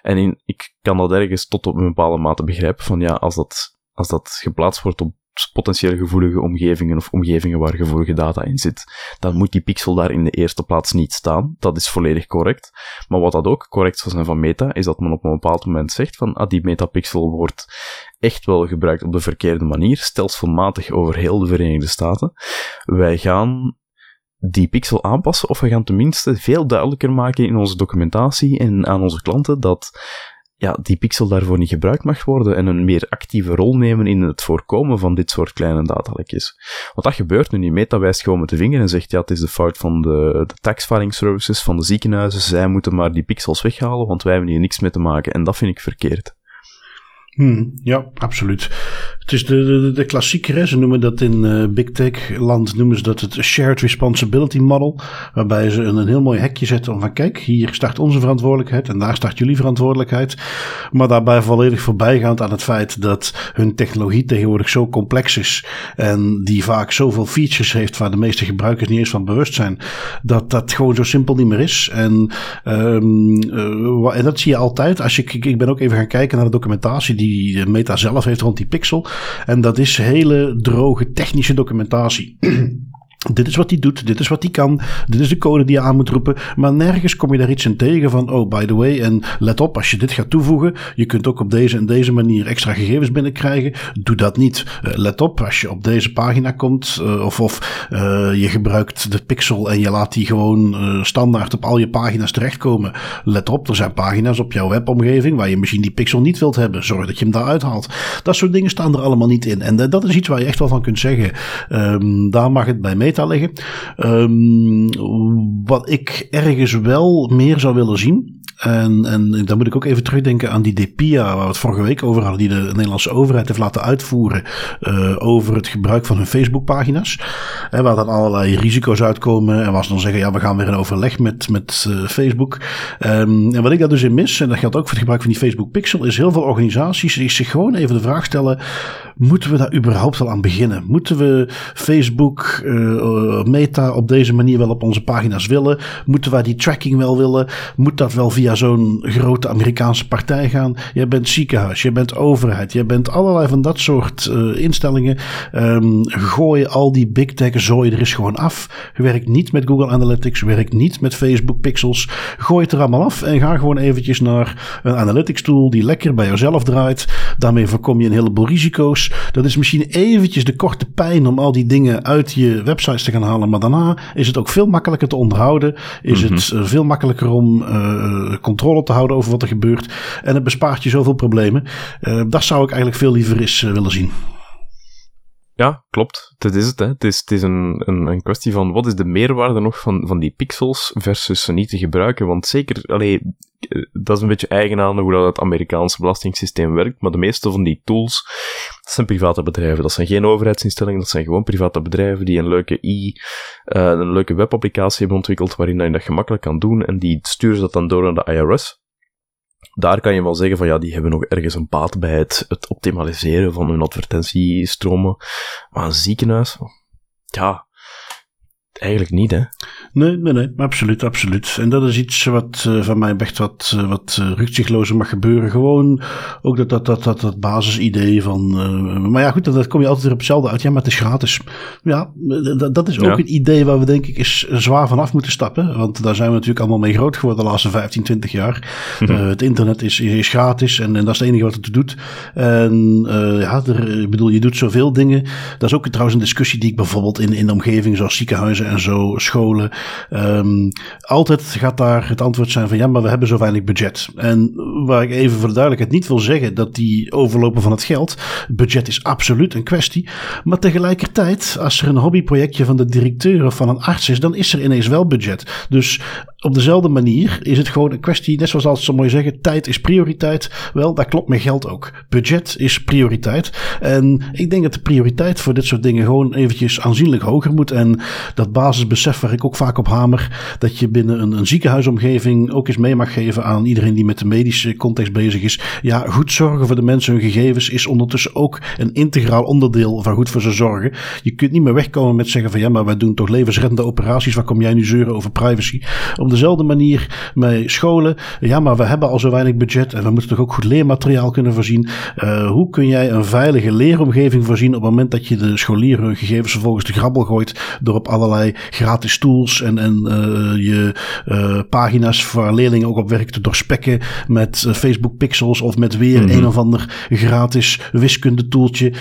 En in, ik kan dat ergens tot op een bepaalde mate begrijpen, van ja, als dat, als dat geplaatst wordt op potentieel gevoelige omgevingen of omgevingen waar gevoelige data in zit, dan moet die pixel daar in de eerste plaats niet staan. Dat is volledig correct. Maar wat dat ook correct zou zijn van meta, is dat men op een bepaald moment zegt van, ah, die metapixel wordt echt wel gebruikt op de verkeerde manier, stelselmatig over heel de Verenigde Staten. Wij gaan die pixel aanpassen, of we gaan tenminste veel duidelijker maken in onze documentatie en aan onze klanten dat ja, die pixel daarvoor niet gebruikt mag worden en een meer actieve rol nemen in het voorkomen van dit soort kleine datalekjes. Want dat gebeurt nu niet. Meta wijst gewoon met de vinger en zegt, ja, het is de fout van de, de tax filing services, van de ziekenhuizen, zij moeten maar die pixels weghalen, want wij hebben hier niks mee te maken. En dat vind ik verkeerd. Hmm, ja, absoluut. Het is de, de, de klassieker, ze noemen dat in uh, Big Tech land, noemen ze dat het Shared Responsibility Model. Waarbij ze een, een heel mooi hekje zetten om van kijk, hier start onze verantwoordelijkheid en daar start jullie verantwoordelijkheid. Maar daarbij volledig voorbijgaand aan het feit dat hun technologie tegenwoordig zo complex is. En die vaak zoveel features heeft waar de meeste gebruikers niet eens van bewust zijn. Dat dat gewoon zo simpel niet meer is. En, um, uh, en dat zie je altijd. Als je, ik, ik ben ook even gaan kijken naar de documentatie die Meta zelf heeft rond die pixel. En dat is hele droge technische documentatie. Dit is wat hij doet, dit is wat hij kan, dit is de code die je aan moet roepen. Maar nergens kom je daar iets in tegen van, oh, by the way, en let op, als je dit gaat toevoegen, je kunt ook op deze en deze manier extra gegevens binnenkrijgen. Doe dat niet. Uh, let op, als je op deze pagina komt, uh, of, of uh, je gebruikt de pixel en je laat die gewoon standaard op al je pagina's terechtkomen. Let op, er zijn pagina's op jouw webomgeving waar je misschien die pixel niet wilt hebben. Zorg dat je hem daar uithaalt. Dat soort dingen staan er allemaal niet in. En dat is iets waar je echt wel van kunt zeggen. Um, daar mag het bij mee liggen. Um, wat ik ergens wel meer zou willen zien. En, en dan moet ik ook even terugdenken aan die DPIA, waar we het vorige week over hadden, die de Nederlandse overheid heeft laten uitvoeren uh, over het gebruik van hun Facebookpagina's. En waar dan allerlei risico's uitkomen. En ze dan zeggen, ja, we gaan weer in overleg met, met uh, Facebook. Um, en wat ik daar dus in mis, en dat geldt ook voor het gebruik van die Facebook Pixel, is heel veel organisaties die zich gewoon even de vraag stellen, moeten we daar überhaupt wel aan beginnen? Moeten we Facebook, uh, Meta op deze manier wel op onze pagina's willen? Moeten wij die tracking wel willen? Moet dat wel via zo'n grote Amerikaanse partij gaan? Jij bent ziekenhuis, je bent overheid, je bent allerlei van dat soort uh, instellingen. Um, gooi al die big tech zooi er is gewoon af. Werk niet met Google Analytics, werk niet met Facebook Pixels. Gooi het er allemaal af en ga gewoon eventjes naar een analytics tool die lekker bij jezelf draait. Daarmee voorkom je een heleboel risico's. Dat is misschien eventjes de korte pijn om al die dingen uit je websites te gaan halen. Maar daarna is het ook veel makkelijker te onderhouden. Is mm -hmm. het uh, veel makkelijker om uh, controle te houden over wat er gebeurt. En het bespaart je zoveel problemen. Uh, dat zou ik eigenlijk veel liever eens willen zien. Ja, klopt. Dat is het. Hè. Het is, het is een, een, een kwestie van wat is de meerwaarde nog van, van die pixels versus ze niet te gebruiken. Want zeker, allee, dat is een beetje eigen aan hoe dat het Amerikaanse belastingssysteem werkt. Maar de meeste van die tools, dat zijn private bedrijven. Dat zijn geen overheidsinstellingen, dat zijn gewoon private bedrijven die een leuke i, uh, een leuke webapplicatie hebben ontwikkeld waarin je dat gemakkelijk kan doen. En die sturen dat dan door naar de IRS daar kan je wel zeggen van ja, die hebben nog ergens een baat bij het, het optimaliseren van hun advertentiestromen. Maar een ziekenhuis, ja, eigenlijk niet, hè? Nee, nee, nee, absoluut, absoluut. En dat is iets wat uh, van mij echt wat, uh, wat rukzichtlozer mag gebeuren. Gewoon ook dat, dat, dat, dat, dat basisidee van. maar ja, goed, dat kom je altijd weer op hetzelfde uit. Ja, maar het is gratis. Ja, dat, dat is ook ja. een idee waar we denk ik eens zwaar vanaf moeten stappen. Want daar zijn we natuurlijk allemaal mee groot geworden de laatste 15, 20 jaar. het internet is, is gratis en, en dat is het enige wat het doet. En ja, er, ik bedoel, je doet zoveel dingen. Dat is ook trouwens een discussie die ik bijvoorbeeld in, in de omgeving zoals ziekenhuizen en zo, scholen. Um, altijd gaat daar het antwoord zijn van ja, maar we hebben zo weinig budget. En waar ik even voor de duidelijkheid niet wil zeggen dat die overlopen van het geld. Budget is absoluut een kwestie. Maar tegelijkertijd, als er een hobbyprojectje van de directeur of van een arts is, dan is er ineens wel budget. Dus op dezelfde manier is het gewoon een kwestie, net zoals altijd zo mooi zeggen, tijd is prioriteit. Wel, daar klopt met geld ook. Budget is prioriteit. En ik denk dat de prioriteit voor dit soort dingen gewoon eventjes aanzienlijk hoger moet. En dat basisbesef waar ik ook vaak op hamer. Dat je binnen een, een ziekenhuisomgeving ook eens mee mag geven aan iedereen die met de medische context bezig is. Ja, goed zorgen voor de mensen hun gegevens is ondertussen ook een integraal onderdeel van goed voor ze zorgen. Je kunt niet meer wegkomen met zeggen van ja, maar wij doen toch levensreddende operaties. Waar kom jij nu zeuren over privacy? Op dezelfde manier met scholen. Ja, maar we hebben al zo weinig budget en we moeten toch ook goed leermateriaal kunnen voorzien. Uh, hoe kun jij een veilige leeromgeving voorzien op het moment dat je de scholieren hun gegevens vervolgens de grabbel gooit door op allerlei gratis tools en, en uh, je uh, pagina's voor leerlingen ook op werk te doorspekken met Facebook pixels of met weer mm -hmm. een of ander gratis wiskunde toeltje.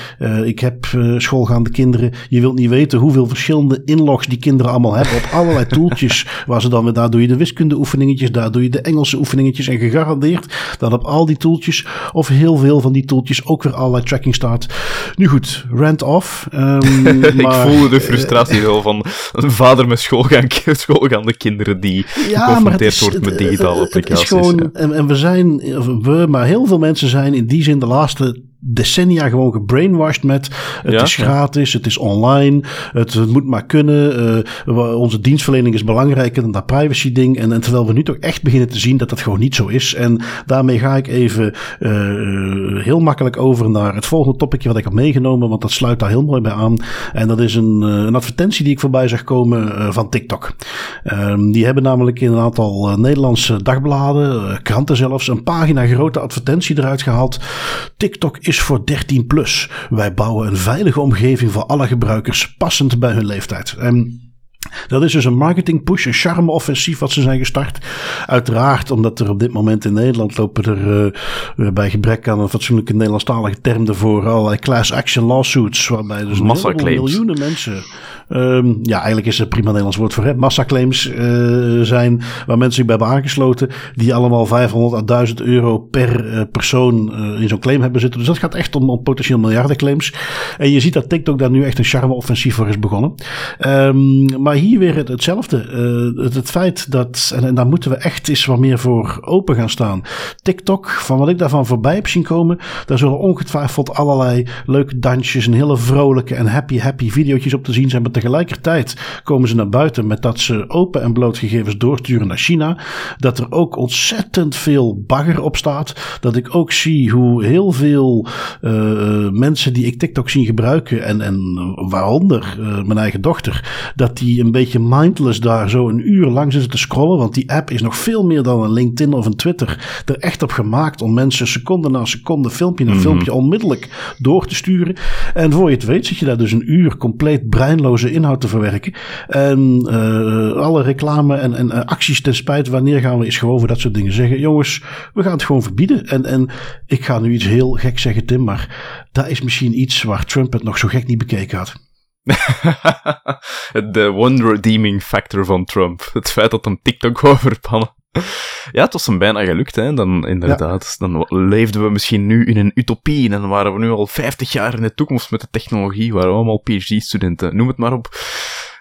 ik heb schoolgaande kinderen. Je wilt niet weten hoeveel verschillende inlogs die kinderen allemaal hebben op allerlei toeltjes waar ze dan weer daar doe je de wiskunde oefeningetjes, daar doe je de Engelse oefeningetjes en gegarandeerd dat op al die toeltjes of heel veel van die toeltjes ook weer allerlei tracking staat. Nu goed, rant off. Um, ik voelde de frustratie wel van een vader met schoolgaan, schoolgaande kinderen die ja, geconfronteerd wordt met digitale applicaties. Het is gewoon, ja. en, en we zijn, we, maar heel veel mensen zijn in die zin de laatste decennia gewoon gebrainwashed met het ja, is gratis, ja. het is online, het, het moet maar kunnen, uh, onze dienstverlening is belangrijker dan dat privacy ding. En, en, terwijl we nu toch echt beginnen te zien dat dat gewoon niet zo is. En daarmee ga ik even uh, heel makkelijk over naar het volgende topicje wat ik heb meegenomen, want dat sluit daar heel mooi bij aan. En dat is een, een advertentie die ik voorbij zag komen uh, van TikTok. Um, die hebben namelijk in een aantal Nederlandse dagbladen, kranten zelfs, een pagina grote advertentie eruit gehaald. TikTok is is voor 13 plus. Wij bouwen een veilige omgeving voor alle gebruikers, passend bij hun leeftijd. En dat is dus een marketing push, een charme-offensief wat ze zijn gestart. Uiteraard, omdat er op dit moment in Nederland lopen er uh, bij gebrek aan een fatsoenlijke Nederlandstalige term ervoor allerlei class action lawsuits, waarbij dus miljoenen mensen Um, ja, eigenlijk is het prima Nederlands woord voor. Hè? Massaclaims uh, zijn waar mensen zich bij hebben aangesloten. Die allemaal 500 à 1000 euro per uh, persoon in zo'n claim hebben zitten. Dus dat gaat echt om, om potentieel miljardenclaims. En je ziet dat TikTok daar nu echt een charme-offensief voor is begonnen. Um, maar hier weer het, hetzelfde. Het, het, feit dat, en, daar moeten we echt eens wat meer voor open gaan staan. TikTok, van wat ik daarvan voorbij heb zien komen, daar zullen ongetwijfeld allerlei leuke dansjes en hele vrolijke en happy, happy video's op te zien zijn. Maar tegelijkertijd komen ze naar buiten met dat ze open en bloot gegevens doorsturen naar China. Dat er ook ontzettend veel bagger op staat. Dat ik ook zie hoe heel veel uh, mensen die ik TikTok zien gebruiken, en, en waaronder uh, mijn eigen dochter, dat die een beetje mindless daar zo een uur lang zitten te scrollen. Want die app is nog veel meer dan een LinkedIn of een Twitter er echt op gemaakt om mensen seconde na seconde, filmpje na mm -hmm. filmpje onmiddellijk door te sturen. En voor je het weet zit je daar dus een uur compleet breinloze inhoud te verwerken. En uh, alle reclame en, en uh, acties ten spijt, wanneer gaan we eens gewoon voor dat soort dingen zeggen? Jongens, we gaan het gewoon verbieden. En, en ik ga nu iets heel gek zeggen, Tim, maar dat is misschien iets waar Trump het nog zo gek niet bekeken had. De one redeeming factor van Trump. Het feit dat een TikTok wou verbannen. Ja, het was hem bijna gelukt, hè. Dan, inderdaad. Ja. Dan leefden we misschien nu in een utopie. En dan waren we nu al 50 jaar in de toekomst met de technologie. Waren we allemaal PhD-studenten. Noem het maar op.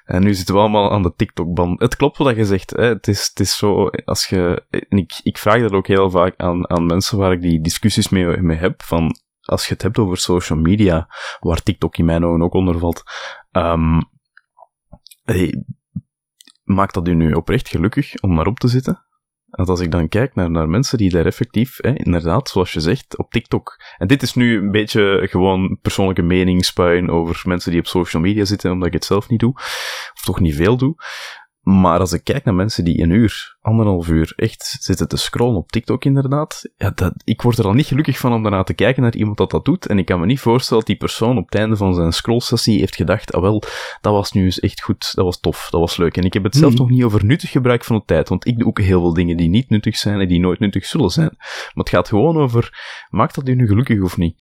En nu zitten we allemaal aan de TikTok-band. Het klopt wat je zegt. Hè. Het, is, het is zo, als je... En ik, ik vraag dat ook heel vaak aan, aan mensen waar ik die discussies mee, mee heb. Van, als je het hebt over social media, waar TikTok in mijn ogen ook onder valt. Um, maakt dat u nu oprecht gelukkig om naar op te zitten? Want als ik dan kijk naar, naar mensen die daar effectief, hè, inderdaad, zoals je zegt, op TikTok. En dit is nu een beetje gewoon persoonlijke meningspuin over mensen die op social media zitten, omdat ik het zelf niet doe. Of toch niet veel doe. Maar als ik kijk naar mensen die een uur, anderhalf uur echt zitten te scrollen op TikTok inderdaad, ja, dat, ik word er al niet gelukkig van om daarna te kijken naar iemand dat dat doet. En ik kan me niet voorstellen dat die persoon op het einde van zijn scrollsessie heeft gedacht, ah wel, dat was nu eens echt goed, dat was tof, dat was leuk. En ik heb het zelf mm. nog niet over nuttig gebruik van de tijd, want ik doe ook heel veel dingen die niet nuttig zijn en die nooit nuttig zullen zijn. Maar het gaat gewoon over, maakt dat u nu gelukkig of niet?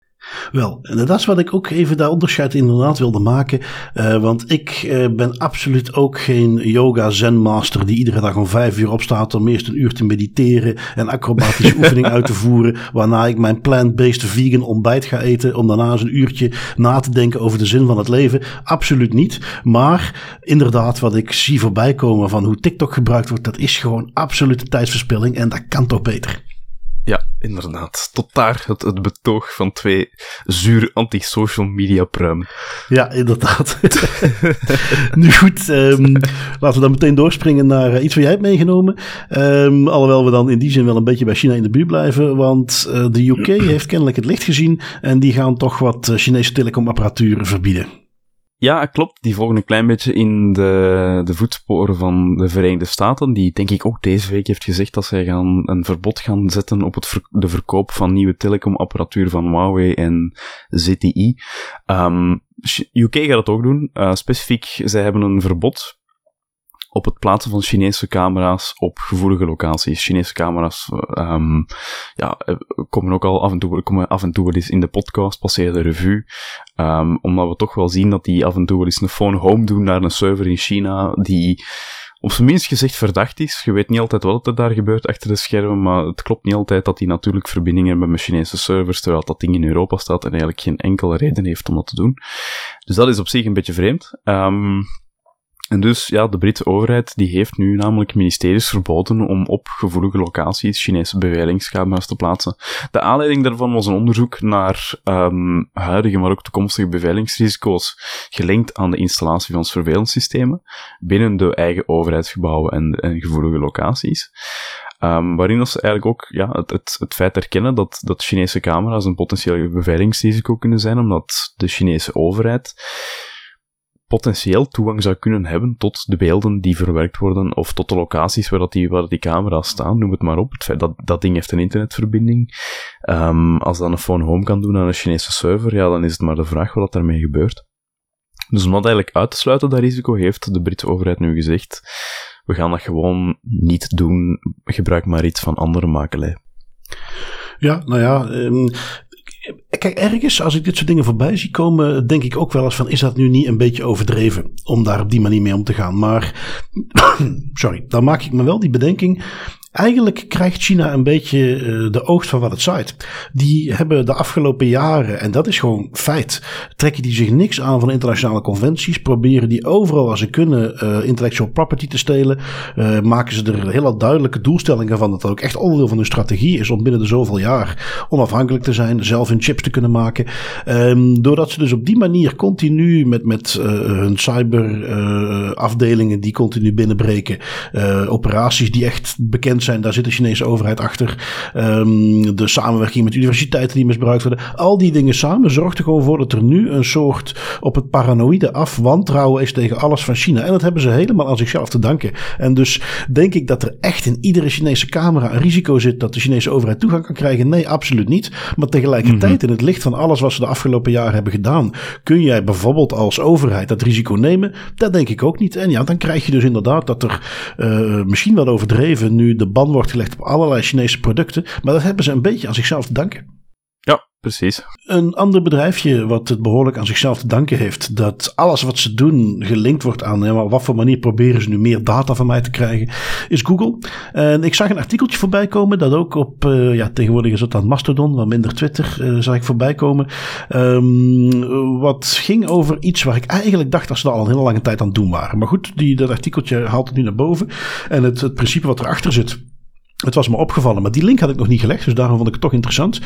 Wel, en dat is wat ik ook even daar onderscheid inderdaad wilde maken. Uh, want ik uh, ben absoluut ook geen yoga zen master die iedere dag om vijf uur opstaat om eerst een uur te mediteren en acrobatische oefeningen uit te voeren. Waarna ik mijn plant-based vegan ontbijt ga eten om daarna eens een uurtje na te denken over de zin van het leven. Absoluut niet. Maar inderdaad, wat ik zie voorbij komen van hoe TikTok gebruikt wordt, dat is gewoon absolute tijdsverspilling en dat kan toch beter. Ja, inderdaad. Tot daar het, het betoog van twee zuur anti-social media pruimen. Ja, inderdaad. nu goed, um, laten we dan meteen doorspringen naar uh, iets wat jij hebt meegenomen. Um, alhoewel we dan in die zin wel een beetje bij China in de buurt blijven. Want uh, de UK heeft kennelijk het licht gezien. En die gaan toch wat uh, Chinese telecomapparatuur verbieden. Ja, klopt. Die volgen een klein beetje in de, de voetsporen van de Verenigde Staten, die denk ik ook deze week heeft gezegd dat zij gaan een verbod gaan zetten op het de verkoop van nieuwe telecomapparatuur van Huawei en ZTE. Um, UK gaat het ook doen. Uh, specifiek, zij hebben een verbod op het plaatsen van Chinese camera's op gevoelige locaties. Chinese camera's um, ja, komen ook al af en toe, komen af en toe wel eens in de podcast, passeren de revue. Um, omdat we toch wel zien dat die af en toe wel eens een phone home doen naar een server in China, die op zijn minst gezegd verdacht is. Je weet niet altijd wat er daar gebeurt achter de schermen, maar het klopt niet altijd dat die natuurlijk verbindingen hebben met Chinese servers, terwijl dat ding in Europa staat en eigenlijk geen enkele reden heeft om dat te doen. Dus dat is op zich een beetje vreemd. Um, en dus, ja, de Britse overheid die heeft nu namelijk ministeries verboden om op gevoelige locaties Chinese beveiligingscamera's te plaatsen. De aanleiding daarvan was een onderzoek naar um, huidige, maar ook toekomstige beveiligingsrisico's gelinkt aan de installatie van surveillance-systemen binnen de eigen overheidsgebouwen en, en gevoelige locaties. Um, waarin ze eigenlijk ook ja, het, het, het feit erkennen dat, dat Chinese camera's een potentieel beveiligingsrisico kunnen zijn, omdat de Chinese overheid potentieel toegang zou kunnen hebben tot de beelden die verwerkt worden, of tot de locaties waar, dat die, waar die camera's staan, noem het maar op. Het feit dat dat ding heeft een internetverbinding. Um, als dat een phone home kan doen aan een Chinese server, ja, dan is het maar de vraag wat daarmee gebeurt. Dus om dat eigenlijk uit te sluiten, dat risico, heeft de Britse overheid nu gezegd, we gaan dat gewoon niet doen, gebruik maar iets van andere makelij. Ja, nou ja, um, Kijk, ergens, als ik dit soort dingen voorbij zie komen, denk ik ook wel eens van, is dat nu niet een beetje overdreven om daar op die manier mee om te gaan? Maar, sorry, dan maak ik me wel die bedenking. Eigenlijk krijgt China een beetje uh, de oogst van wat het zaait. Die hebben de afgelopen jaren, en dat is gewoon feit, trekken die zich niks aan van internationale conventies. Proberen die overal waar ze kunnen uh, intellectual property te stelen. Uh, maken ze er hele duidelijke doelstellingen van dat dat ook echt onderdeel van hun strategie is om binnen de zoveel jaar onafhankelijk te zijn. Zelf hun chips te kunnen maken. Um, doordat ze dus op die manier continu met, met hun cyberafdelingen die continu binnenbreken. operaties die echt bekend zijn, daar zit de Chinese overheid achter. Um, de samenwerking met universiteiten die misbruikt worden. Al die dingen samen zorgt er gewoon voor dat er nu een soort op het paranoïde af wantrouwen is tegen alles van China. En dat hebben ze helemaal aan zichzelf te danken. En dus denk ik dat er echt in iedere Chinese camera een risico zit dat de Chinese overheid toegang kan krijgen. Nee, absoluut niet. Maar tegelijkertijd, mm-hmm. in het licht van alles wat ze de afgelopen jaren hebben gedaan, kun jij bijvoorbeeld als overheid dat risico nemen? Dat denk ik ook niet. En ja, dan krijg je dus inderdaad dat er uh, misschien wel overdreven nu de ban wordt gelegd op allerlei Chinese producten. Maar dat hebben ze een beetje aan zichzelf te danken. Precies. Een ander bedrijfje wat het behoorlijk aan zichzelf te danken heeft, dat alles wat ze doen gelinkt wordt aan ja, maar wat voor manier proberen ze nu meer data van mij te krijgen, is Google. En ik zag een artikeltje voorbij komen dat ook op, uh, ja, tegenwoordig is het dan Mastodon, wat minder Twitter, uh, zag ik voorbij komen. Um, wat ging over iets waar ik eigenlijk dacht dat ze al een hele lange tijd aan het doen waren. Maar goed, die, dat artikeltje haalt het nu naar boven. En het, het principe wat erachter zit het was me opgevallen, maar die link had ik nog niet gelegd, dus daarom vond ik het toch interessant.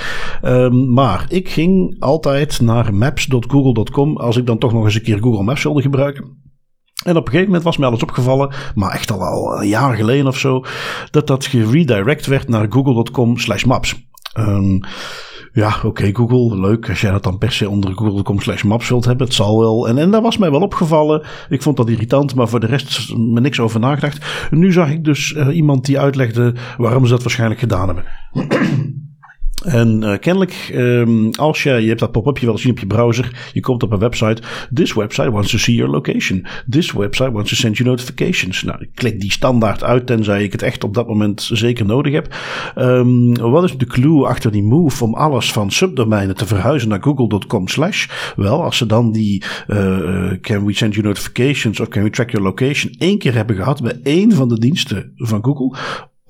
Um, maar ik ging altijd naar maps.google.com als ik dan toch nog eens een keer Google Maps wilde gebruiken. En op een gegeven moment was mij alles opgevallen, maar echt al, al een jaar geleden of zo, dat dat geredirect werd naar google.com slash maps. Um, ja, oké, Google, leuk. Als jij dat dan per se onder google.com slash maps wilt hebben, het zal wel. En, en dat was mij wel opgevallen. Ik vond dat irritant, maar voor de rest me niks over nagedacht. nu zag ik dus uh, iemand die uitlegde waarom ze dat waarschijnlijk gedaan hebben. En uh, kennelijk, um, als je, je hebt dat pop-upje wel zien op je browser, je komt op een website. This website wants to see your location. This website wants to send you notifications. Nou, ik klik die standaard uit, tenzij ik het echt op dat moment zeker nodig heb. Um, wat is de clue achter die move om alles van subdomeinen te verhuizen naar google.com slash? Wel, als ze dan die uh, can we send you notifications of can we track your location één keer hebben gehad bij één van de diensten van Google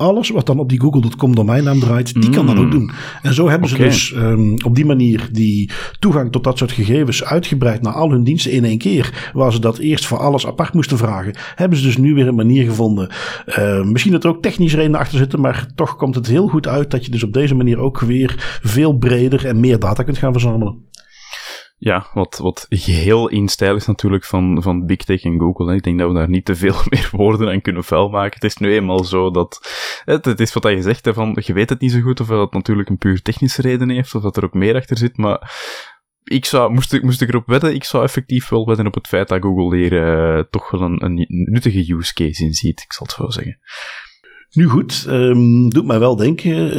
alles wat dan op die google.com domeinnaam draait, die kan dat ook Mm. doen. En zo hebben ze dus ehm, op die manier die toegang tot dat soort gegevens uitgebreid naar al hun diensten in één keer. Waar ze dat eerst voor alles apart moesten vragen, hebben ze dus nu weer een manier gevonden. Eh, misschien dat er ook technische redenen achter zitten, maar toch komt het heel goed uit dat je dus op deze manier ook weer veel breder en meer data kunt gaan verzamelen. Ja, wat, wat geheel in stijl is natuurlijk van, van Big Tech en Google. Ik denk dat we daar niet te veel meer woorden aan kunnen vuilmaken. Het is nu eenmaal zo dat... Het, het is wat je zegt, hè, van, je weet het niet zo goed of dat natuurlijk een puur technische reden heeft, of dat er ook meer achter zit, maar ik zou, moest, ik, moest ik erop wedden, ik zou effectief wel wedden op het feit dat Google hier eh, toch wel een, een nuttige use case in ziet, ik zal het zo zeggen. Nu goed, ehm, doet mij wel denken,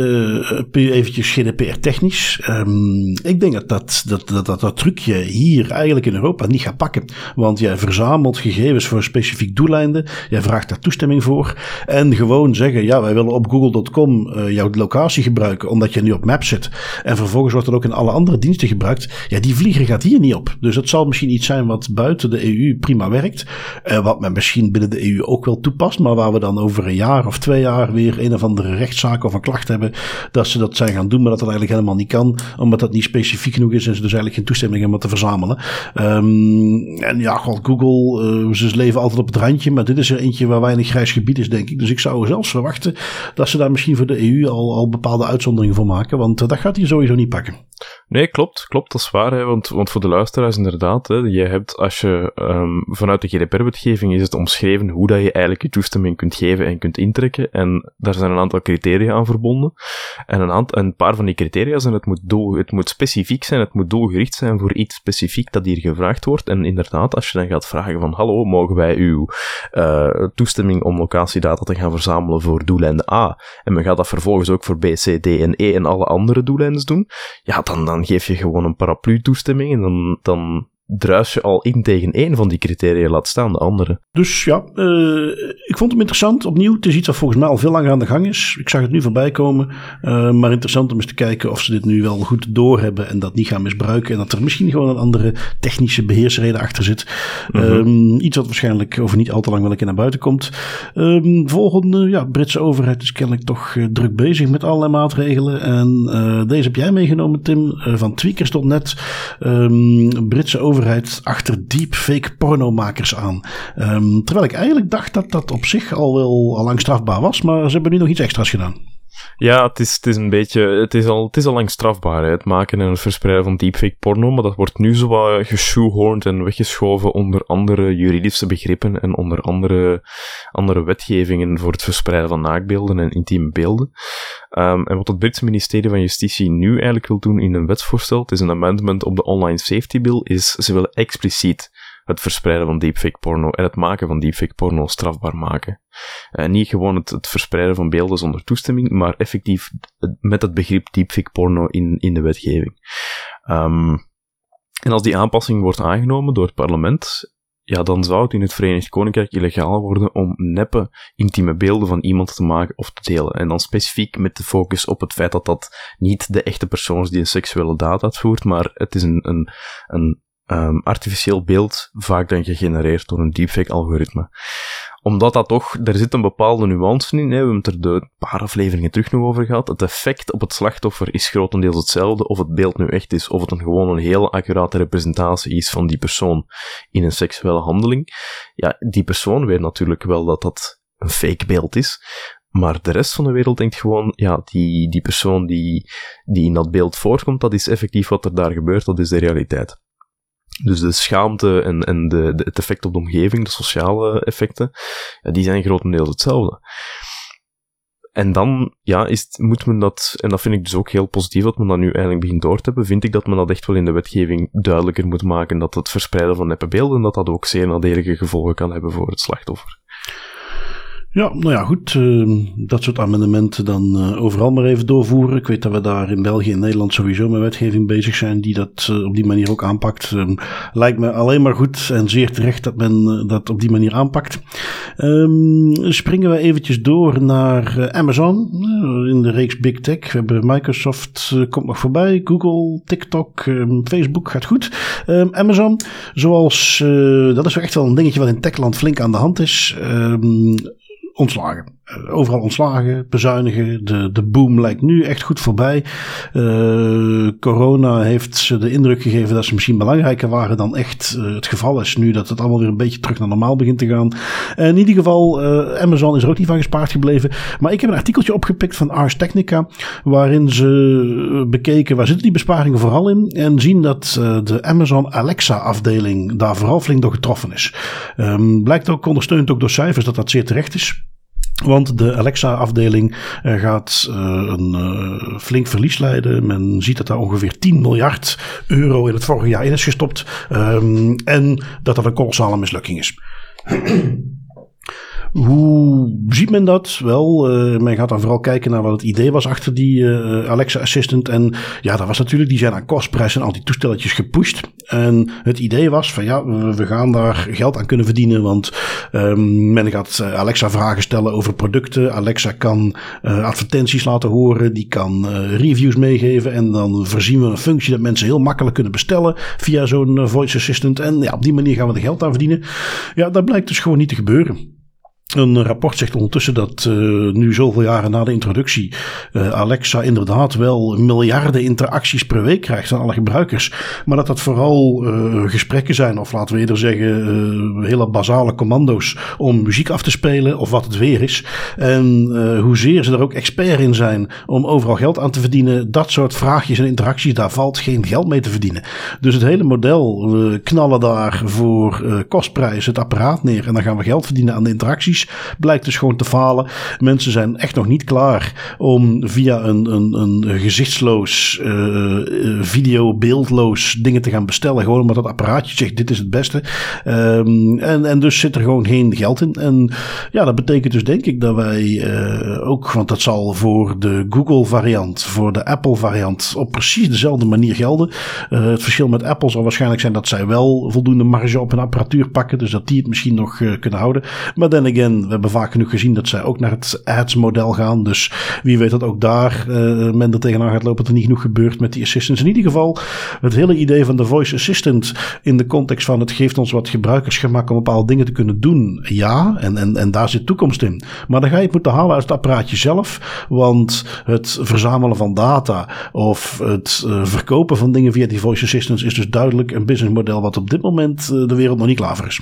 eh eventjes GDPR-technisch. Ehm, ik denk dat dat, dat, dat, dat trucje hier eigenlijk in Europa niet gaat pakken. Want jij verzamelt gegevens voor specifiek doeleinden, jij vraagt daar toestemming voor. En gewoon zeggen, ja, wij willen op google.com eh, jouw locatie gebruiken, omdat je nu op Maps zit. En vervolgens wordt dat ook in alle andere diensten gebruikt. Ja, die vlieger gaat hier niet op. Dus dat zal misschien iets zijn wat buiten de EU prima werkt. Eh, wat men misschien binnen de EU ook wel toepast, maar waar we dan over een jaar of twee jaar weer een of andere rechtszaak of een klacht hebben, dat ze dat zijn gaan doen, maar dat dat eigenlijk helemaal niet kan, omdat dat niet specifiek genoeg is en ze dus eigenlijk geen toestemming hebben te verzamelen. Ehm, en ja, god, Google, eh, ze leven altijd op het randje, maar dit is er eentje waar weinig grijs gebied is, denk ik. Dus ik zou zelfs verwachten dat ze daar misschien voor de EU al, al bepaalde uitzonderingen voor maken, want eh, dat gaat hier sowieso niet pakken. Nee, klopt, klopt, dat is waar. Hè, want, want voor de luisteraars inderdaad, hè, je hebt als je um, vanuit de GDPR-wetgeving is het omschreven hoe dat je eigenlijk je toestemming kunt geven en kunt intrekken. En daar zijn een aantal criteria aan verbonden. En een, aantal, een paar van die criteria zijn het moet, doel, het moet specifiek zijn, het moet doelgericht zijn voor iets specifiek dat hier gevraagd wordt. En inderdaad, als je dan gaat vragen van hallo, mogen wij uw uh, toestemming om locatiedata te gaan verzamelen voor doeleinde A, en men gaat dat vervolgens ook voor B, C, D en E en alle andere doeleinden doen, ja, dan geef je gewoon een paraplu-toestemming en dan, dan druis je al in tegen één van die criteria, laat staan de andere. Dus ja, uh, ik vond hem interessant. Opnieuw, het is iets dat volgens mij al veel langer aan de gang is. Ik zag het nu voorbij komen. Uh, maar interessant om eens te kijken of ze dit nu wel goed doorhebben en dat niet gaan misbruiken. En dat er misschien gewoon een andere technische beheersreden achter zit. Mm -hmm. um, iets wat waarschijnlijk over niet al te lang wel een keer naar buiten komt. Um, volgende, ja, Britse overheid is kennelijk toch uh, druk bezig met allerlei maatregelen. En deze heb jij meegenomen, Tim, van tweakers.net. Um, Britse overheid achter deepfake pornomakers aan. Um, terwijl ik eigenlijk dacht dat dat op zich al wel al lang strafbaar was, maar ze hebben nu nog iets extra's gedaan. Ja, het is, het is een beetje, het is, al, het is al lang strafbaar, het maken en het verspreiden van deepfake porno, maar dat wordt nu zo wat en weggeschoven onder andere juridische begrippen en onder andere, andere wetgevingen voor het verspreiden van naakbeelden en intieme beelden. Um, en wat het Britse ministerie van Justitie nu eigenlijk wil doen in een wetsvoorstel, het is een amendment op de Online Safety Bill, is ze willen expliciet het verspreiden van deepfake porno en het maken van deepfake porno strafbaar maken. Uh, niet gewoon het, het, verspreiden van beelden zonder toestemming, maar effectief met het begrip deepfake porno in, in de wetgeving. Um, en als die aanpassing wordt aangenomen door het parlement, ja, dan zou het in het Verenigd Koninkrijk illegaal worden om neppe intieme beelden van iemand te maken of te delen. En dan specifiek met de focus op het feit dat dat niet de echte persoon is die een seksuele daad uitvoert, maar het is een, een, een um, artificieel beeld, vaak dan gegenereerd door een deepfake-algoritme. Omdat dat toch, er zit een bepaalde nuance in, hè, we hebben het er de paar afleveringen terug nog over gehad, het effect op het slachtoffer is grotendeels hetzelfde, of het beeld nu echt is, of het een gewoon een hele accurate representatie is van die persoon in een seksuele handeling. Ja, die persoon weet natuurlijk wel dat dat een fake beeld is, maar de rest van de wereld denkt gewoon, ja, die, die persoon die, die in dat beeld voorkomt, dat is effectief wat er daar gebeurt, dat is de realiteit. Dus de schaamte en, en de, de, het effect op de omgeving, de sociale effecten, ja, die zijn grotendeels hetzelfde. En dan, ja, is, moet men dat, en dat vind ik dus ook heel positief dat men dat nu eigenlijk begint door te hebben, vind ik dat men dat echt wel in de wetgeving duidelijker moet maken, dat het verspreiden van neppe beelden, dat dat ook zeer nadelige gevolgen kan hebben voor het slachtoffer. Ja, nou ja, goed. Uh, dat soort amendementen dan uh, overal maar even doorvoeren. Ik weet dat we daar in België en Nederland sowieso met wetgeving bezig zijn die dat uh, op die manier ook aanpakt. Um, lijkt me alleen maar goed en zeer terecht dat men dat op die manier aanpakt. Um, springen we eventjes door naar Amazon in de reeks Big Tech. We hebben Microsoft, komt nog voorbij, Google, TikTok, Facebook gaat goed. Amazon, zoals, dat is echt wel een dingetje wat in techland flink aan de hand is ontslagen. Overal ontslagen, bezuinigen. De, de boom lijkt nu echt goed voorbij. Uh, corona heeft ze de indruk gegeven dat ze misschien belangrijker waren dan echt uh, het geval is. Nu dat het allemaal weer een beetje terug naar normaal begint te gaan. In ieder geval, Amazon is er ook niet van gespaard gebleven. Maar ik heb een artikeltje opgepikt van Ars Technica. Waarin ze bekeken waar zitten die besparingen vooral in. En zien dat de Amazon Alexa afdeling daar vooral flink door getroffen is. Um, blijkt ook ondersteund ook door cijfers dat dat zeer terecht is. Want de Alexa-afdeling uh, gaat uh, een uh, flink verlies leiden. Men ziet dat daar ongeveer 10 miljard euro in het vorige jaar in is gestopt. Um, en dat dat een kolossale mislukking is. Hoe ziet men dat? Wel, uh, men gaat dan vooral kijken naar wat het idee was achter die uh, Alexa Assistant. En ja, dat was natuurlijk, die zijn aan kostprijs en al die toestelletjes gepusht. En het idee was van ja, we gaan daar geld aan kunnen verdienen. Want um, men gaat Alexa vragen stellen over producten. Alexa kan advertenties laten horen. Die kan reviews meegeven. En dan voorzien we een functie dat mensen heel makkelijk kunnen bestellen via zo'n voice assistant. En ja, op die manier gaan we er geld aan verdienen. Ja, dat blijkt dus gewoon niet te gebeuren. Een rapport zegt ondertussen dat uh, nu zoveel jaren na de introductie uh, Alexa inderdaad wel miljarden interacties per week krijgt van alle gebruikers. Maar dat dat vooral uh, gesprekken zijn, of laten we eerder zeggen hele basale commando's om muziek af te spelen of wat het weer is. En hoezeer ze er ook expert in zijn om overal geld aan te verdienen, dat soort vraagjes en interacties, daar valt geen geld mee te verdienen. Dus het hele model, we knallen daar voor kostprijs het apparaat neer en dan gaan we geld verdienen aan de interacties blijkt dus gewoon te falen. Mensen zijn echt nog niet klaar om via een, een, een gezichtsloos, uh, video, beeldloos dingen te gaan bestellen. Gewoon omdat dat apparaatje zegt: dit is het beste. Um, en, en dus zit er gewoon geen geld in. En ja, dat betekent dus denk ik dat wij uh, ook, want dat zal voor de Google variant, voor de Apple variant op precies dezelfde manier gelden. Het verschil met Apple zal waarschijnlijk zijn dat zij wel voldoende marge op hun apparatuur pakken. Dus dat die het misschien nog kunnen houden. Maar dan again, we hebben vaak genoeg gezien dat zij ook naar het ads-model gaan. Dus wie weet dat ook daar uh, men er tegenaan gaat lopen dat er niet genoeg gebeurt met die assistants. In ieder geval, het hele idee van de voice assistant in de context van het geeft ons wat gebruikersgemak om bepaalde dingen te kunnen doen. Ja, en, en, en daar zit toekomst in. Maar dan ga je het moeten halen uit het apparaatje zelf. Want het verzamelen van data of het uh, verkopen van dingen via die voice assistants is dus duidelijk een businessmodel wat op dit moment uh, de wereld nog niet klaar is.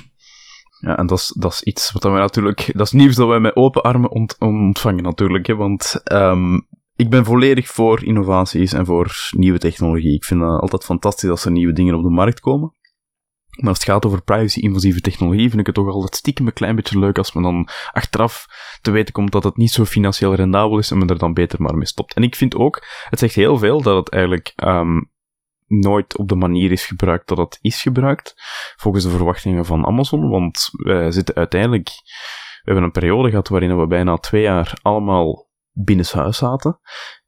Ja, en dat is, dat is iets wat wij natuurlijk, dat is nieuws dat wij met open armen ont, ontvangen natuurlijk, hè, want um, ik ben volledig voor innovaties en voor nieuwe technologie. Ik vind het altijd fantastisch als er nieuwe dingen op de markt komen. Maar als het gaat over privacy-invasieve technologie, vind ik het toch altijd stiekem een klein beetje leuk als men dan achteraf te weten komt dat het niet zo financieel rendabel is en men er dan beter maar mee stopt. En ik vind ook, het zegt heel veel dat het eigenlijk um, nooit op de manier is gebruikt dat het is gebruikt, volgens de verwachtingen van Amazon, want wij zitten uiteindelijk, we hebben een periode gehad waarin we bijna twee jaar allemaal binnenshuis zaten,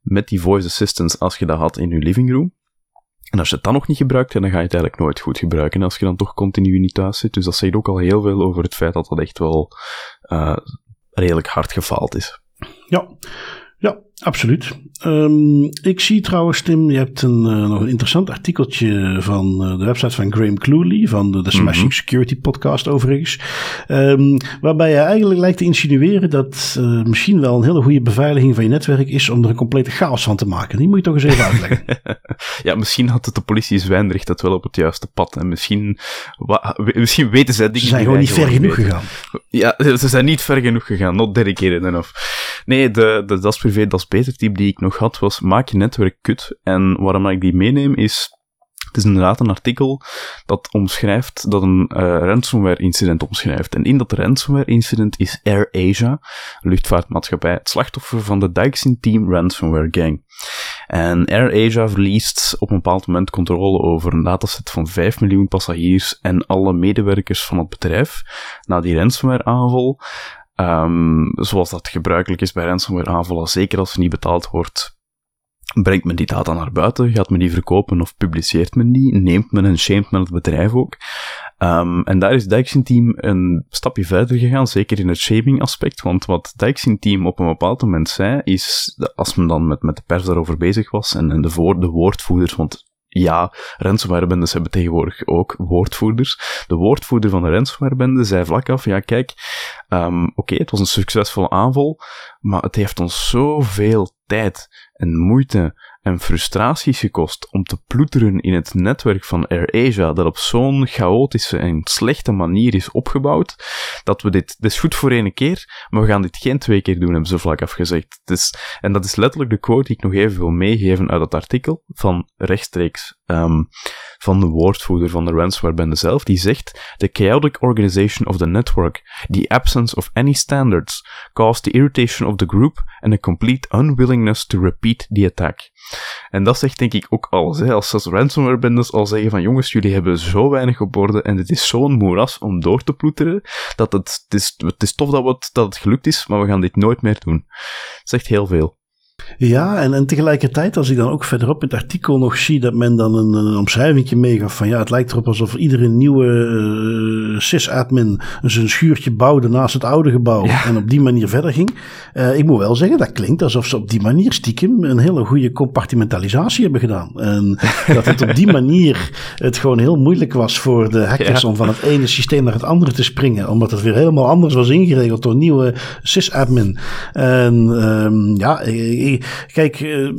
met die voice assistants als je dat had in je living room. En als je het dan nog niet gebruikt, dan ga je het eigenlijk nooit goed gebruiken als je dan toch continu niet thuis zit. Dus dat zegt ook al heel veel over het feit dat dat echt wel uh, redelijk hard gefaald is. Ja, ja, absoluut. Um, ik zie trouwens, Tim, je hebt een, uh, nog een interessant artikeltje van uh, de website van Graham Cluley, van de, de Smashing mm -hmm. Security podcast overigens. Um, waarbij je eigenlijk lijkt te insinueren dat uh, misschien wel een hele goede beveiliging van je netwerk is om er een complete chaos van te maken. Die moet je toch eens even uitleggen. ja, misschien had het de politie Zwijndrecht dat wel op het juiste pad. En misschien, misschien weten zij dingen. Ze zijn gewoon niet ver genoeg weten. gegaan. Ja, ze zijn niet ver genoeg gegaan. Not dedicated enough. Nee, de, de Das Privé, Das Beter type die ik nog had was maak je netwerk kut. En waarom ik die meeneem is, het is inderdaad een artikel dat omschrijft, dat een uh, ransomware incident omschrijft. En in dat ransomware incident is Air Asia, luchtvaartmaatschappij, het slachtoffer van de Dijksin Team Ransomware Gang. En Air Asia verliest op een bepaald moment controle over een dataset van 5 miljoen passagiers en alle medewerkers van het bedrijf na die ransomware aanval. Um, zoals dat gebruikelijk is bij ransomware aanvallen, zeker als er niet betaald wordt, brengt men die data naar buiten, gaat men die verkopen of publiceert men die, neemt men en shamed men het bedrijf ook. Um, en daar is Dijksin Team een stapje verder gegaan, zeker in het shaming aspect, want wat Dijksin Team op een bepaald moment zei, is, als men dan met, met de pers daarover bezig was, en, en de, de woordvoerders, want ja, ransomwarebendes hebben tegenwoordig ook woordvoerders. De woordvoerder van de ransomwarebende zei vlak af, ja kijk, um, oké, het was een succesvolle aanval, maar het heeft ons zoveel tijd en moeite en frustraties gekost om te ploeteren in het netwerk van AirAsia, dat op zo'n chaotische en slechte manier is opgebouwd, dat we dit, dit is goed voor één keer, maar we gaan dit geen twee keer doen, hebben ze vlak afgezegd. Dus, en dat is letterlijk de quote die ik nog even wil meegeven uit het artikel van rechtstreeks um, van de woordvoerder van de ransomware-bende zelf, die zegt, The chaotic organization of the network, the absence of any standards, caused the irritation of the group and a complete unwillingness to repeat the attack. En dat zegt denk ik ook alles. Hè. Als, ransomware-bendes al zeggen van jongens, jullie hebben zo weinig op en het is zo'n moeras om door te ploeteren, dat het, het, is, het is tof dat, het, dat het gelukt is, maar we gaan dit nooit meer doen. Het zegt heel veel. Ja, en, en tegelijkertijd, als ik dan ook verderop in het artikel nog zie dat men dan een, een omschrijving meegaf van ja, het lijkt erop alsof iedere nieuwe uh, sysadmin zijn schuurtje bouwde naast het oude gebouw en op die manier verder ging. Uh, ik moet wel zeggen, dat klinkt alsof ze op die manier stiekem een hele goede compartimentalisatie hebben gedaan. En dat het op die manier het gewoon heel moeilijk was voor de hackers om van het ene systeem naar het andere te springen, omdat het weer helemaal anders was ingeregeld door nieuwe sysadmin. En um, ja, kijk, eh,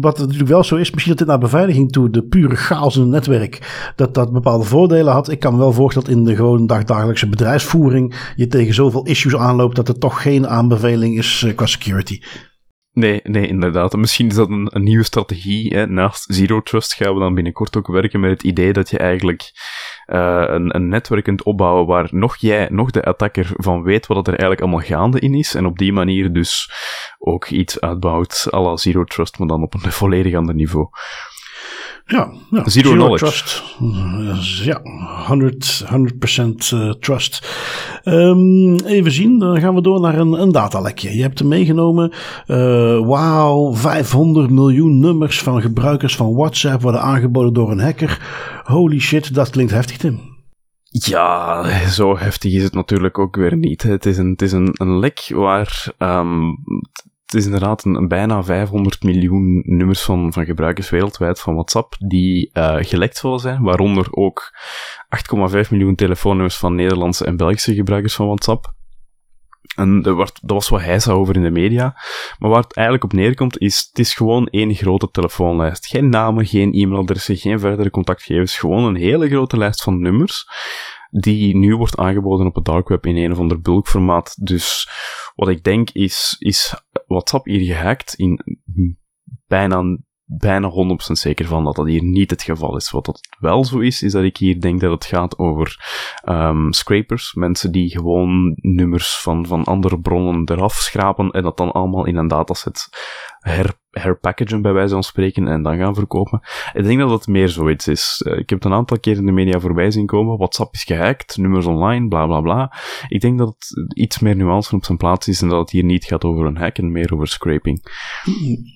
wat natuurlijk wel zo is, misschien dat dit naar beveiliging toe, de pure chaos in het netwerk, dat dat bepaalde voordelen had. Ik kan me wel voorstellen dat in de gewoon dagdagelijkse bedrijfsvoering je tegen zoveel issues aanloopt dat er toch geen aanbeveling is eh, qua security. Nee, nee, inderdaad. Misschien is dat een, nieuwe strategie. Hè. Naast Zero Trust gaan we dan binnenkort ook werken met het idee dat je eigenlijk uh, een, een netwerk kunt opbouwen waar nog jij, nog de attacker van weet wat er eigenlijk allemaal gaande in is. En op die manier dus ook iets uitbouwt à la Zero Trust, maar dan op een volledig ander niveau. Ja, ja. Zero, knowledge. Trust. Ja, 100%, 100 uh, trust. Um, even zien, dan gaan we door naar een, een datalekje. Je hebt er meegenomen, uh, wauw, 500 miljoen nummers van gebruikers van WhatsApp worden aangeboden door een hacker. Holy shit, dat klinkt heftig, Tim. Ja, zo heftig is het natuurlijk ook weer niet. Het is een, het is een, een lek waar um, het is inderdaad een, bijna 500 miljoen nummers van, van gebruikers wereldwijd van WhatsApp die uh, gelekt zullen zijn, waaronder ook 8,5 miljoen telefoonnummers van Nederlandse en Belgische gebruikers van WhatsApp. En dat was wat hij zei over in de media. Maar waar het eigenlijk op neerkomt, is het is gewoon één grote telefoonlijst. Geen namen, geen e-mailadressen, geen verdere contactgegevens. Gewoon een hele grote lijst van nummers die nu wordt aangeboden op het dark web in een of ander bulkformaat. Dus wat ik denk is, is WhatsApp hier gehackt in bijna bijna 100% zeker van dat dat hier niet het geval is. Wat dat wel zo is, is dat ik hier denk dat het gaat over um, scrapers. Mensen die gewoon nummers van, van andere bronnen eraf schrapen en dat dan allemaal in een dataset her herpackagen bij wijze van spreken en dan gaan verkopen. Ik denk dat het meer zoiets is. Uh, ik heb het een aantal keer in de media voorbij zien komen. WhatsApp is gehackt, nummers online, bla bla bla. Ik denk dat het iets meer nuance op zijn plaats is en dat het hier niet gaat over een hack en meer over scraping.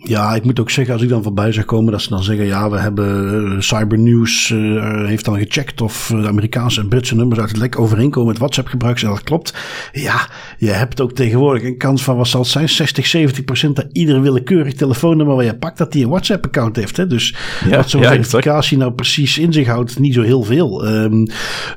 Ja, ik moet ook zeggen, als ik dan voorbij zou komen, dat ze dan zeggen, ja, we hebben uh, Cybernews uh, heeft dan gecheckt of de Amerikaanse en Britse nummers uit het lek overeenkomen met WhatsApp gebruik. En dat klopt. Ja, je hebt ook tegenwoordig een kans van, wat zal het zijn, 60, 70 procent dat iedere willekeurig telefoon telefoonnummer waar je pakt, dat die een WhatsApp-account heeft. Hè? Dus ja, wat zo'n ja, verificatie nou precies in zich houdt, niet zo heel veel. Um,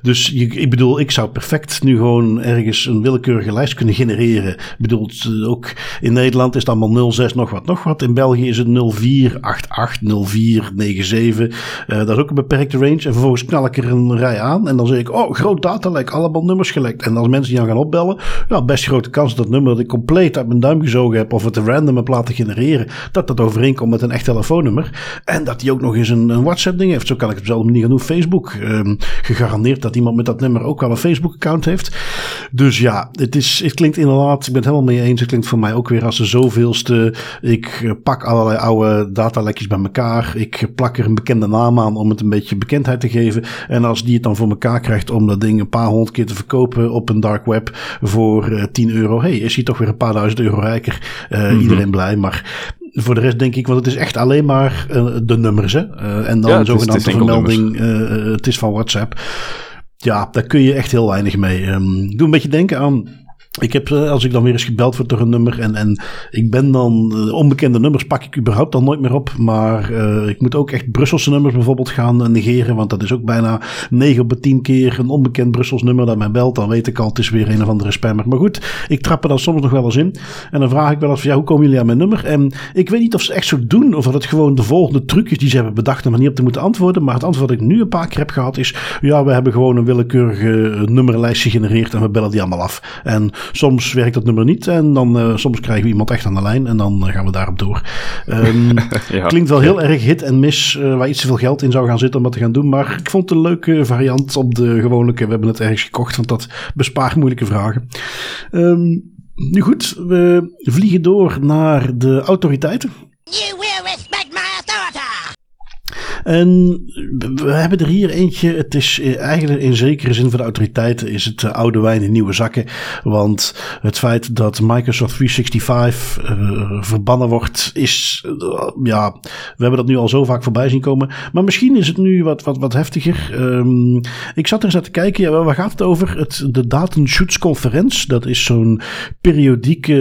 dus je, ik bedoel, ik zou perfect nu gewoon ergens een willekeurige lijst kunnen genereren. Ik bedoel, ook in Nederland is het allemaal 06 nog wat, nog wat. In België is het 0488 0497. Uh, dat is ook een beperkte range. En vervolgens knal ik er een rij aan en dan zeg ik, oh, groot datalek, allemaal nummers gelekt. En als mensen die dan gaan opbellen, ja, best grote kans dat dat nummer dat ik compleet uit mijn duim gezogen heb of het random heb laten genereren, dat dat overeenkomt met een echt telefoonnummer. En dat hij ook nog eens een, een WhatsApp-ding heeft. Zo kan ik op dezelfde manier gaan doen. Facebook. Um, gegarandeerd dat iemand met dat nummer ook wel een Facebook-account heeft. Dus ja, het, is, het klinkt inderdaad, ik ben het helemaal mee eens. Het klinkt voor mij ook weer als de zoveelste. Ik eh, pak allerlei oude datalekjes bij elkaar. Ik plak er een bekende naam aan om het een beetje bekendheid te geven. En als die het dan voor elkaar krijgt om dat ding een paar honderd keer te verkopen op een dark web voor uh, eh, 10 euro. hey, is hij toch weer een paar duizend euro rijker. Uh, mm -hmm. Iedereen blij. Maar voor de rest denk ik, want het is echt alleen maar uh, de nummers. Hè? Uh, en dan ja, een zogenaamde vermelding, uh, het is van WhatsApp. Ja, daar kun je echt heel weinig mee. Um, doe een beetje denken aan Ik heb, eh, als ik dan weer eens gebeld word door een nummer en, en ik ben dan, uh, onbekende nummers pak ik überhaupt dan nooit meer op. Maar uh, ik moet ook echt Brusselse nummers bijvoorbeeld gaan negeren, want dat is ook bijna 9 op de 10 keer een onbekend Brussels nummer dat mij belt. Dan weet ik al, het is weer een of andere spammer. Maar goed, ik trap er dan soms nog wel eens in. En dan vraag ik wel eens ja, hoe komen jullie aan mijn nummer? En ik weet niet of ze echt zo doen, of dat het gewoon de volgende truc is die ze hebben bedacht om er niet op te moeten antwoorden. Maar het antwoord dat ik nu een paar keer heb gehad is, ja, we hebben gewoon een willekeurige nummerlijst gegenereerd en we bellen die allemaal af. En soms werkt dat nummer niet en dan uh, soms krijgen we iemand echt aan de lijn en dan uh, gaan we daarop door. Um, ja. Klinkt wel heel erg hit en miss, uh, waar iets te veel geld in zou gaan zitten om dat te gaan doen. Maar ik vond het een leuke variant op de gewone. We hebben het ergens gekocht, want dat bespaart moeilijke vragen. Um, nu goed, we vliegen door naar de autoriteiten. You En we hebben er hier eentje. Het is eigenlijk in zekere zin voor de autoriteiten is het oude wijn in nieuwe zakken. Want het feit dat Microsoft 365 uh, verbannen wordt, is. Ja, we hebben dat nu al zo vaak voorbij zien komen. Maar misschien is het nu wat, wat, wat heftiger. Um, ik zat er eens aan te kijken. Ja, waar gaat het over? Het, de Datenschutzconferentie. Dat is zo'n periodieke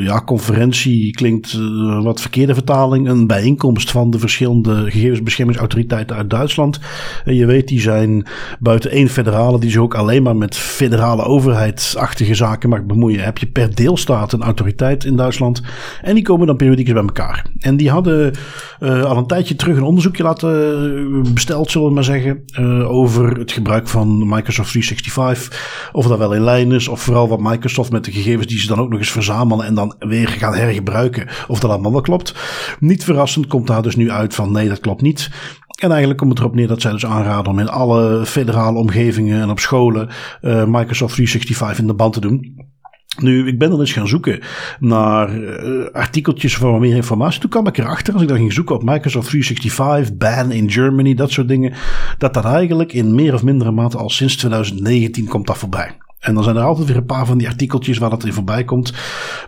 ja, conferentie. Klinkt wat verkeerde vertaling. Een bijeenkomst van de verschillende gegevensbeschermings autoriteiten uit Duitsland. En je weet, die zijn buiten één federale, die zich ook alleen maar met federale overheidsachtige zaken mag bemoeien. Heb je per deelstaat een autoriteit in Duitsland. En die komen dan periodiek bij elkaar. En die hadden uh, al een tijdje terug een onderzoekje laten besteld, zullen we maar zeggen. Uh, over het gebruik van Microsoft 365. Of dat wel in lijn is, of vooral wat Microsoft met de gegevens die ze dan ook nog eens verzamelen en dan weer gaan hergebruiken. Of dat allemaal wel klopt. Niet verrassend komt daar dus nu uit van nee, dat klopt niet. En eigenlijk komt het erop neer dat zij dus aanraden om in alle federale omgevingen en op scholen uh, Microsoft 365 in de band te doen. Nu, ik ben dan eens gaan zoeken naar uh, artikeltjes voor meer informatie. Toen kwam ik erachter, als ik dan ging zoeken op Microsoft 365, ban in Germany, dat soort dingen, dat dat eigenlijk in meer of mindere mate al sinds 2019 komt dat voorbij. En dan zijn er altijd weer een paar van die artikeltjes waar dat in voorbij komt.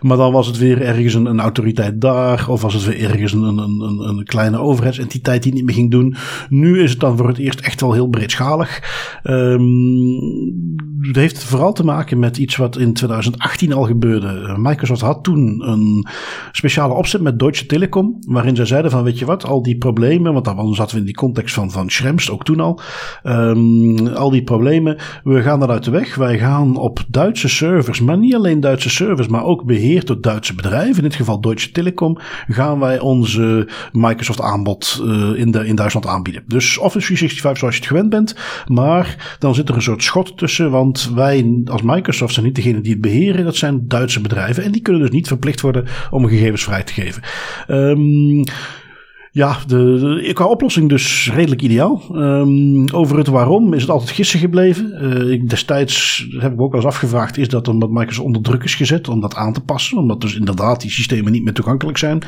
Maar dan was het weer ergens een, een autoriteit daar. Of was het weer ergens een, een, een, kleine overheidsentiteit die niet meer ging doen. Nu is het dan voor het eerst echt wel heel breedschalig. Um, het heeft vooral te maken met iets wat in 2018 al gebeurde. Microsoft had toen een speciale opzet met Deutsche Telekom. Waarin zij zeiden van weet je wat, al die problemen. Want dan zaten we in die context van, van Schrems, ook toen al. Um, al die problemen, we gaan eruit de weg. Wij gaan op Duitse servers, maar niet alleen Duitse servers, maar ook beheerd door Duitse bedrijven, in dit geval Deutsche Telekom, gaan wij onze Microsoft aanbod uh, in, de, in Duitsland aanbieden. Dus Office 365 zoals je het gewend bent, maar dan zit er een soort schot tussen, want wij als Microsoft zijn niet degene die het beheren, dat zijn Duitse bedrijven en die kunnen dus niet verplicht worden om gegevens vrij te geven. Um, ja, de, de, qua oplossing dus redelijk ideaal. Um, over het waarom is het altijd gissen gebleven. Uh, destijds heb ik ook wel eens afgevraagd: is dat omdat Microsoft onder druk is gezet om dat aan te passen? Omdat dus inderdaad die systemen niet meer toegankelijk zijn.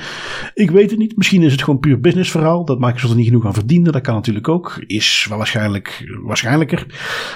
Ik weet het niet. Misschien is het gewoon puur businessverhaal. Dat Microsoft er niet genoeg aan verdiende. Dat kan natuurlijk ook. Is wel waarschijnlijk waarschijnlijker.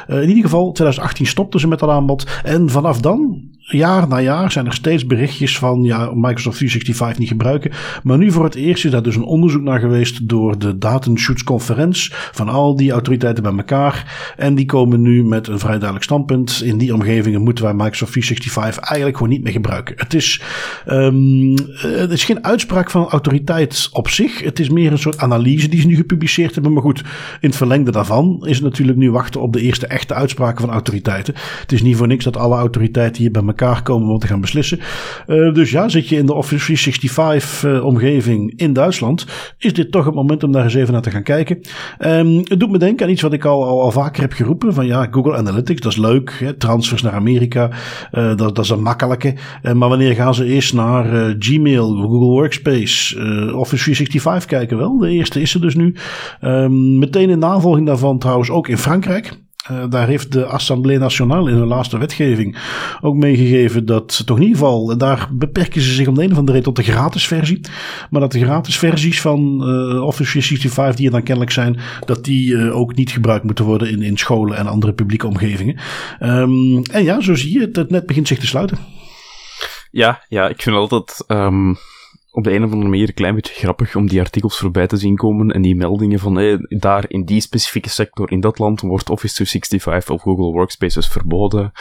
Uh, in ieder geval, 2018 stopten ze met dat aanbod. En vanaf dan jaar na jaar zijn er steeds berichtjes van ja, Microsoft 365 niet gebruiken. Maar nu voor het eerst is daar dus een onderzoek naar geweest door de Datenschutzconferentie van al die autoriteiten bij elkaar. En die komen nu met een vrij duidelijk standpunt. In die omgevingen moeten wij Microsoft 365 eigenlijk gewoon niet meer gebruiken. Het is, um, het is geen uitspraak van autoriteit op zich. Het is meer een soort analyse die ze nu gepubliceerd hebben. Maar goed, in het verlengde daarvan is het natuurlijk nu wachten op de eerste echte uitspraken van autoriteiten. Het is niet voor niks dat alle autoriteiten hier bij elkaar komen om te gaan beslissen. Uh, dus ja, zit je in de Office 365 uh, omgeving in Duitsland, is dit toch het moment om daar eens even naar te gaan kijken. Um, het doet me denken aan iets wat ik al, al, vaker heb geroepen. Van ja, Google Analytics, dat is leuk. Hè, transfers naar Amerika, uh, dat, dat is een makkelijke. Maar wanneer gaan ze eerst naar Gmail, Google Workspace, Office 365 kijken? Wel, de eerste is er dus nu. Um, meteen in navolging daarvan trouwens ook in Frankrijk. Uh, daar heeft de Assemblée Nationale in hun laatste wetgeving ook meegegeven dat toch in ieder geval, daar beperken ze zich om de een of andere reden tot de gratis versie. Maar dat de gratis versies van uh, Office 365 die er dan kennelijk zijn, dat die uh, ook niet gebruikt moeten worden in, in scholen en andere publieke omgevingen. Um, en ja, zo zie je het, het net begint zich te sluiten. Ja, ja, ik vind altijd um, op de een of andere manier een klein beetje grappig om die artikels voorbij te zien komen en die meldingen van hey, daar in die specifieke sector in dat land wordt Office 365 of Google Workspaces verboden.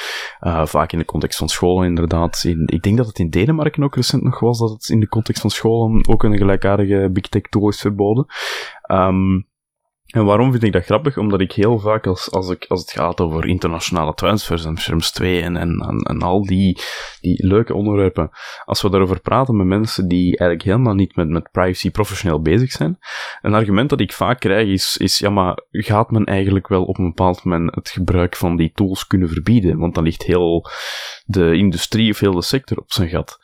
Uh, vaak in de context van scholen inderdaad. In, ik denk dat het in Denemarken ook recent nog was dat het in de context van scholen ook een gelijkaardige big tech tool is verboden. Um, en waarom vind ik dat grappig? Omdat ik heel vaak, als, als, ik, als het gaat over internationale transfers en Scherms 2 en, en, en, al die, die leuke onderwerpen, als we daarover praten met mensen die eigenlijk helemaal niet met, met privacy professioneel bezig zijn, een argument dat ik vaak krijg is, is, ja maar gaat men eigenlijk wel op een bepaald moment het gebruik van die tools kunnen verbieden? Want dan ligt heel de industrie of heel de sector op zijn gat.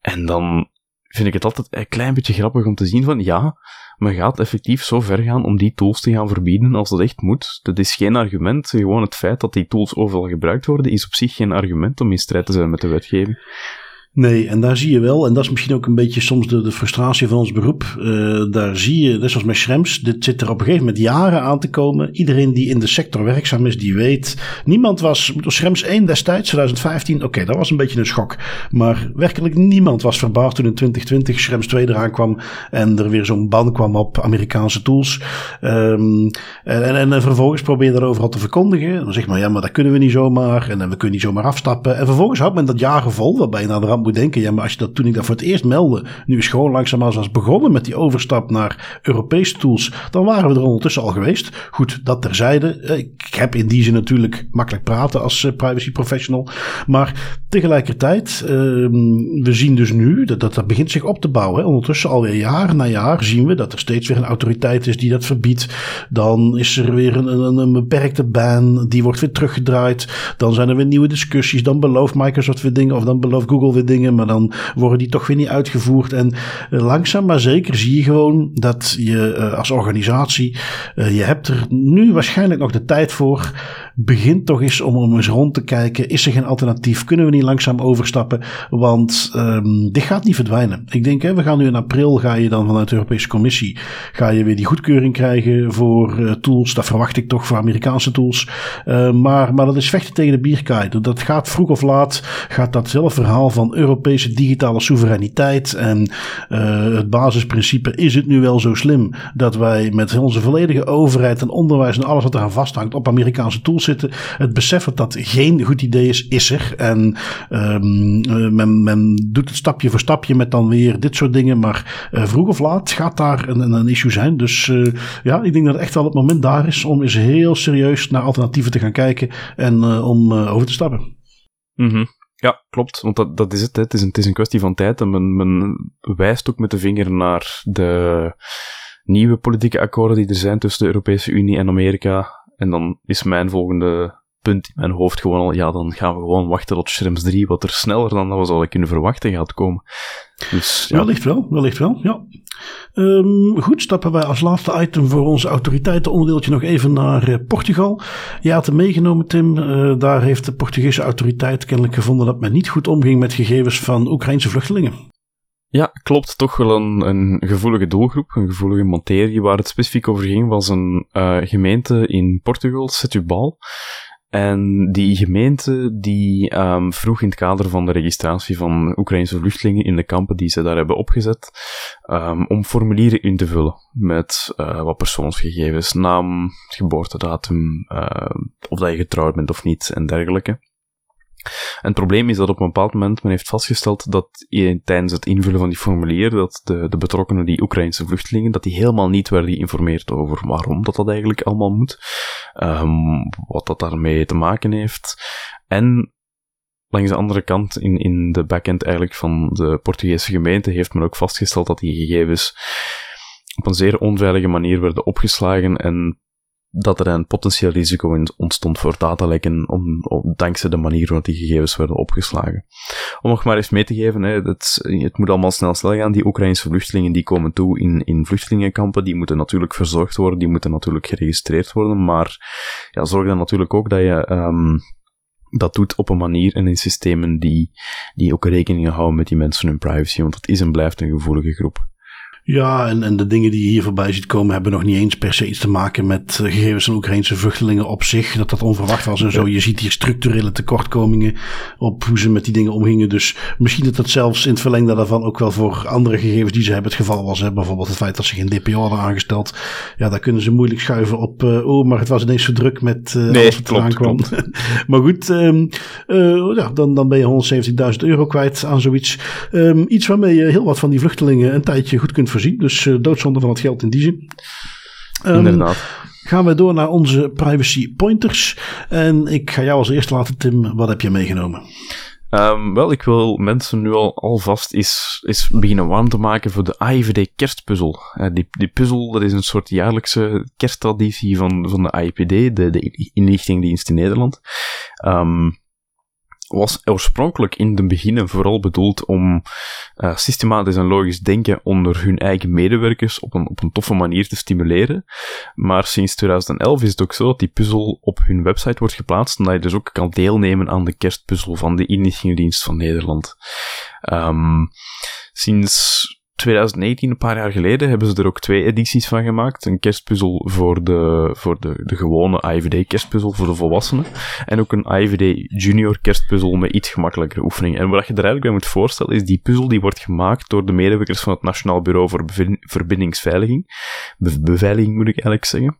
En dan vind ik het altijd een klein beetje grappig om te zien van, ja, men gaat effectief zo ver gaan om die tools te gaan verbieden als dat echt moet. Dat is geen argument. Gewoon het feit dat die tools overal gebruikt worden, is op zich geen argument om in strijd te zijn met de wetgeving. Nee, en daar zie je wel, en dat is misschien ook een beetje soms de, de frustratie van ons beroep. Uh, daar zie je, net zoals met Schrems, dit zit er op een gegeven moment jaren aan te komen. Iedereen die in de sector werkzaam is, die weet. Niemand was, Schrems 1 destijds, 2015, oké, dat was een beetje een schok. Maar werkelijk niemand was verbaasd toen in 2020 Schrems 2 eraan kwam en er weer zo'n ban kwam op Amerikaanse tools. Um, en, en, en, vervolgens probeer je dat overal te verkondigen. Dan zeg maar, ja, maar dat kunnen we niet zomaar. En we kunnen niet zomaar afstappen. En vervolgens houdt men dat jaren vol, waarbij je naar de moet denken, ja, maar als je dat toen ik dat voor het eerst meldde, nu is gewoon langzaam was begonnen met die overstap naar Europese tools, dan waren we er ondertussen al geweest. Goed, dat terzijde. Eh, ik heb in die zin natuurlijk makkelijk praten als eh, privacy professional, maar tegelijkertijd, uh, we zien dus nu dat, dat dat begint zich op te bouwen. Ondertussen alweer jaar na jaar zien we dat er steeds weer een autoriteit is die dat verbiedt. Dan is er weer een, een, een beperkte ban, die wordt weer teruggedraaid. Dan zijn er weer nieuwe discussies. Dan belooft Microsoft weer dingen of dan belooft Google weer dingen maar dan worden die toch weer niet uitgevoerd. En eh, langzaam maar zeker zie je gewoon dat je eh, als organisatie, eh, je hebt er nu waarschijnlijk nog de tijd voor begin toch eens om, om eens rond te kijken. Is er geen alternatief? Kunnen we niet langzaam overstappen? Want um, dit gaat niet verdwijnen. Ik denk, hè, we gaan nu in april, ga je dan vanuit de Europese Commissie, ga je weer die goedkeuring krijgen voor uh, tools. Dat verwacht ik toch voor Amerikaanse tools. Uh, maar, maar dat is vechten tegen de bierkaai. Dat gaat vroeg of laat, gaat datzelfde verhaal van Europese digitale soevereiniteit en uh, het basisprincipe, is het nu wel zo slim dat wij met onze volledige overheid en onderwijs en alles wat eraan vasthangt op Amerikaanse tools zitten. Het besef dat geen goed idee is, is er. En um, men, men doet het stapje voor stapje met dan weer dit soort dingen. Maar uh, vroeg of laat gaat daar een, een issue zijn. Dus uh, ja, ik denk dat echt wel het moment daar is om eens heel serieus naar alternatieven te gaan kijken en om over te stappen. -hmm. Ja, klopt. Want dat, dat is het. Het, is een, het is een kwestie van tijd. En men, men wijst ook met de vinger naar de nieuwe politieke akkoorden die er zijn tussen de Europese Unie en Amerika en dan is mijn volgende punt in mijn hoofd gewoon al, ja, dan gaan we gewoon wachten tot Shrems 3, wat er sneller dan dat we zouden kunnen verwachten gaat komen. Dus, ja. Wellicht wel, wellicht wel, ja. Um, goed, stappen wij als laatste item voor onze autoriteitenonderdeeltje nog even naar uh, Portugal. Had hem meegenomen, Tim. Uh, daar heeft de Portugese autoriteit kennelijk gevonden dat men niet goed omging met gegevens van Oekraïnse vluchtelingen. Ja, klopt. Toch wel een, een gevoelige doelgroep, een gevoelige materie. Waar het specifiek over ging, was een uh, gemeente in Portugal, Setúbal. En die gemeente die um, vroeg in het kader van de registratie van Oekraïnse vluchtelingen in de kampen die ze daar hebben opgezet, um, om formulieren in te vullen met uh, wat persoonsgegevens, naam, geboortedatum, uh, of dat je getrouwd bent of niet en dergelijke. En het probleem is dat op een bepaald moment men heeft vastgesteld dat tijdens het invullen van die formulier, dat de, de betrokkenen, die Oekraïnse vluchtelingen, dat die helemaal niet werden geïnformeerd over waarom dat dat eigenlijk allemaal moet, um, wat dat daarmee te maken heeft. En langs de andere kant, in, in de backend eigenlijk van de Portugese gemeente, heeft men ook vastgesteld dat die gegevens op een zeer onveilige manier werden opgeslagen en dat er een potentieel risico in ontstond voor datalekken om, om, dankzij de manier waarop die gegevens werden opgeslagen. Om nog maar eens mee te geven, hè, het, moet allemaal snel snel gaan. Die Oekraïnse vluchtelingen die komen toe in, in vluchtelingenkampen, die moeten natuurlijk verzorgd worden, die moeten natuurlijk geregistreerd worden, maar ja, zorg dan natuurlijk ook dat je um, dat doet op een manier en in systemen die, die ook rekening houden met die mensen hun privacy, want dat is en blijft een gevoelige groep. Ja, en, en de dingen die je hier voorbij ziet komen hebben nog niet eens per se iets te maken met uh, gegevens van Oekraïnse vluchtelingen op zich. Dat dat onverwacht was en zo. Je ziet hier structurele tekortkomingen op hoe ze met die dingen omgingen. Dus misschien dat dat zelfs in het verlengde daarvan ook wel voor andere gegevens die ze hebben het geval was. Hè. Bijvoorbeeld het feit dat ze geen DPO hadden aangesteld. Ja, daar kunnen ze moeilijk schuiven op. Uh, oh, maar het was ineens zo druk met uh, nee, wat klopt, klopt. maar goed, um, ja, dan, dan ben je 170.000 euro kwijt aan zoiets. Um, iets waarmee je heel wat van die vluchtelingen een tijdje goed kunt voorzien. Dus uh, doodzonde van het geld in die zin. Um, Inderdaad. Gaan we door naar onze privacy pointers. En ik ga jou als eerste laten, Tim. Wat heb je meegenomen? Um, wel, ik wil mensen nu al alvast eens, eens beginnen warm te maken voor de AIVD kerstpuzzel. Uh, die, die puzzel, dat is een soort jaarlijkse kersttraditie van, van de AIPD, de, de inlichtingdienst in Nederland. Um, was oorspronkelijk in de beginnen vooral bedoeld om uh, systematisch en logisch denken onder hun eigen medewerkers op een, op een toffe manier te stimuleren. Maar sinds 2011 is het ook zo dat die puzzel op hun website wordt geplaatst en dat je dus ook kan deelnemen aan de kerstpuzzel van de inlichtingendienst van Nederland. Um, sinds 2019, een paar jaar geleden, hebben ze er ook twee edities van gemaakt. Een kerstpuzzel voor de, voor de, de gewone IVD kerstpuzzel voor de volwassenen. En ook een IVD junior kerstpuzzel met iets gemakkelijkere oefeningen. En wat je er eigenlijk bij moet voorstellen, is die puzzel die wordt gemaakt door de medewerkers van het Nationaal Bureau voor Verbindingsveiliging. Be beveiliging moet ik eigenlijk zeggen.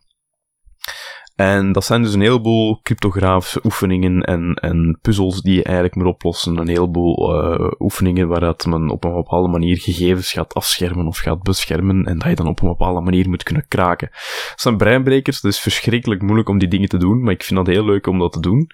En dat zijn dus een heleboel cryptografische oefeningen en, en puzzels die je eigenlijk moet oplossen. Een heleboel uh, oefeningen waar dat men op een bepaalde manier gegevens gaat afschermen of gaat beschermen en dat je dan op een bepaalde manier moet kunnen kraken. Dat zijn breinbrekers, het is verschrikkelijk moeilijk om die dingen te doen, maar ik vind dat heel leuk om dat te doen.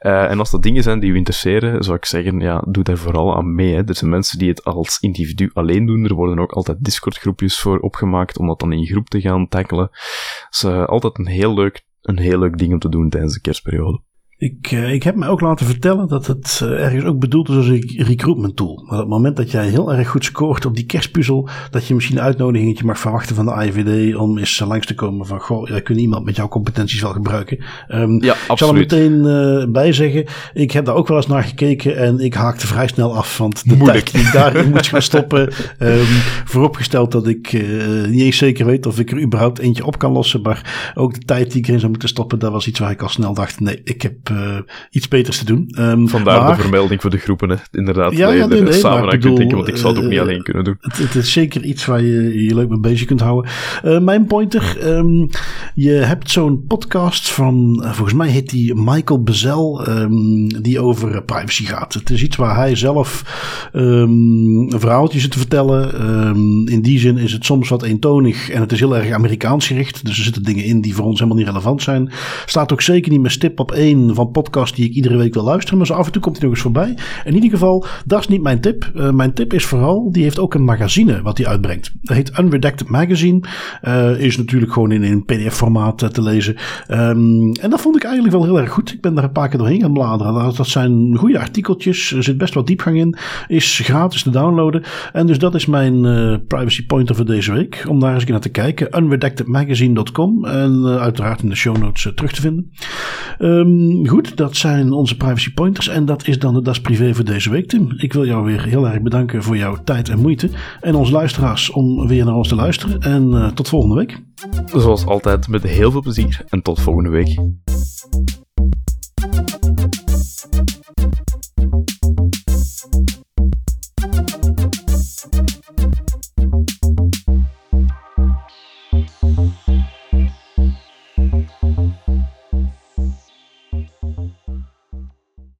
Uh, en als dat dingen zijn die je interesseren, zou ik zeggen, ja, doe daar vooral aan mee. Hè. Er zijn mensen die het als individu alleen doen. Er worden ook altijd Discord groepjes voor opgemaakt om dat dan in groep te gaan tackelen. Het is uh, altijd een heel leuk een heel leuk ding om te doen tijdens de kerstperiode. Ik, uh, ik heb me ook laten vertellen dat het uh, ergens ook bedoeld is als een recruitment tool. Maar op het moment dat jij heel erg goed scoort op die kerstpuzzel, dat je misschien een uitnodigingetje mag verwachten van de IVD om eens langs te komen van, goh, jij kunt iemand met jouw competenties wel gebruiken. Um, ja, absoluut. Ik zal er meteen uh, bij zeggen, ik heb daar ook wel eens naar gekeken en ik haakte vrij snel af, want de Moeilijk. tijd die ik daarin moet gaan stoppen, um, vooropgesteld dat ik niet eens zeker weet of ik er überhaupt eentje op kan lossen, maar ook de tijd die ik erin zou moeten stoppen, dat was iets waar ik al snel dacht, nee, ik heb uh, iets beters te doen. Um, Vandaar maar, de vermelding voor de groepen, hè. inderdaad. Ja, ja, nee, nee, samen aan kunt denken, want ik zal het ook niet uh, alleen kunnen doen. Het, het, is zeker iets waar je je leuk mee bezig kunt houden. Uh, mijn pointer, um, je hebt zo'n podcast van, volgens mij heet die Michael Bezel, um, die over privacy gaat. Het is iets waar hij zelf een verhaaltje zit te vertellen. in die zin is het soms wat eentonig en het is heel erg Amerikaans gericht. Dus er zitten dingen in die voor ons helemaal niet relevant zijn. Staat ook zeker niet met stip op één van podcast die ik iedere week wil luisteren. Maar zo af en toe komt hij nog eens voorbij. In ieder geval, dat is niet mijn tip. Uh, mijn tip is vooral, die heeft ook een magazine wat hij uitbrengt. Dat heet Unredacted Magazine. Uh, is natuurlijk gewoon in een pdf-formaat uh, te lezen. Um, en dat vond ik eigenlijk wel heel erg goed. Ik ben daar een paar keer doorheen gaan bladeren. Dat, zijn goede artikeltjes. Er zit best wel diepgang in. Is gratis te downloaden. En dus dat is mijn privacy pointer voor deze week. Om daar eens naar te kijken. Unredactedmagazine.com. En uiteraard in de show notes terug te vinden. Um, goed, dat zijn onze privacy pointers. En dat is dan de Das Privé voor deze week, Tim. Ik wil jou weer heel erg bedanken voor jouw tijd en moeite. En onze luisteraars om weer naar ons te luisteren. En uh, tot volgende week. Zoals altijd met heel veel plezier. En tot volgende week.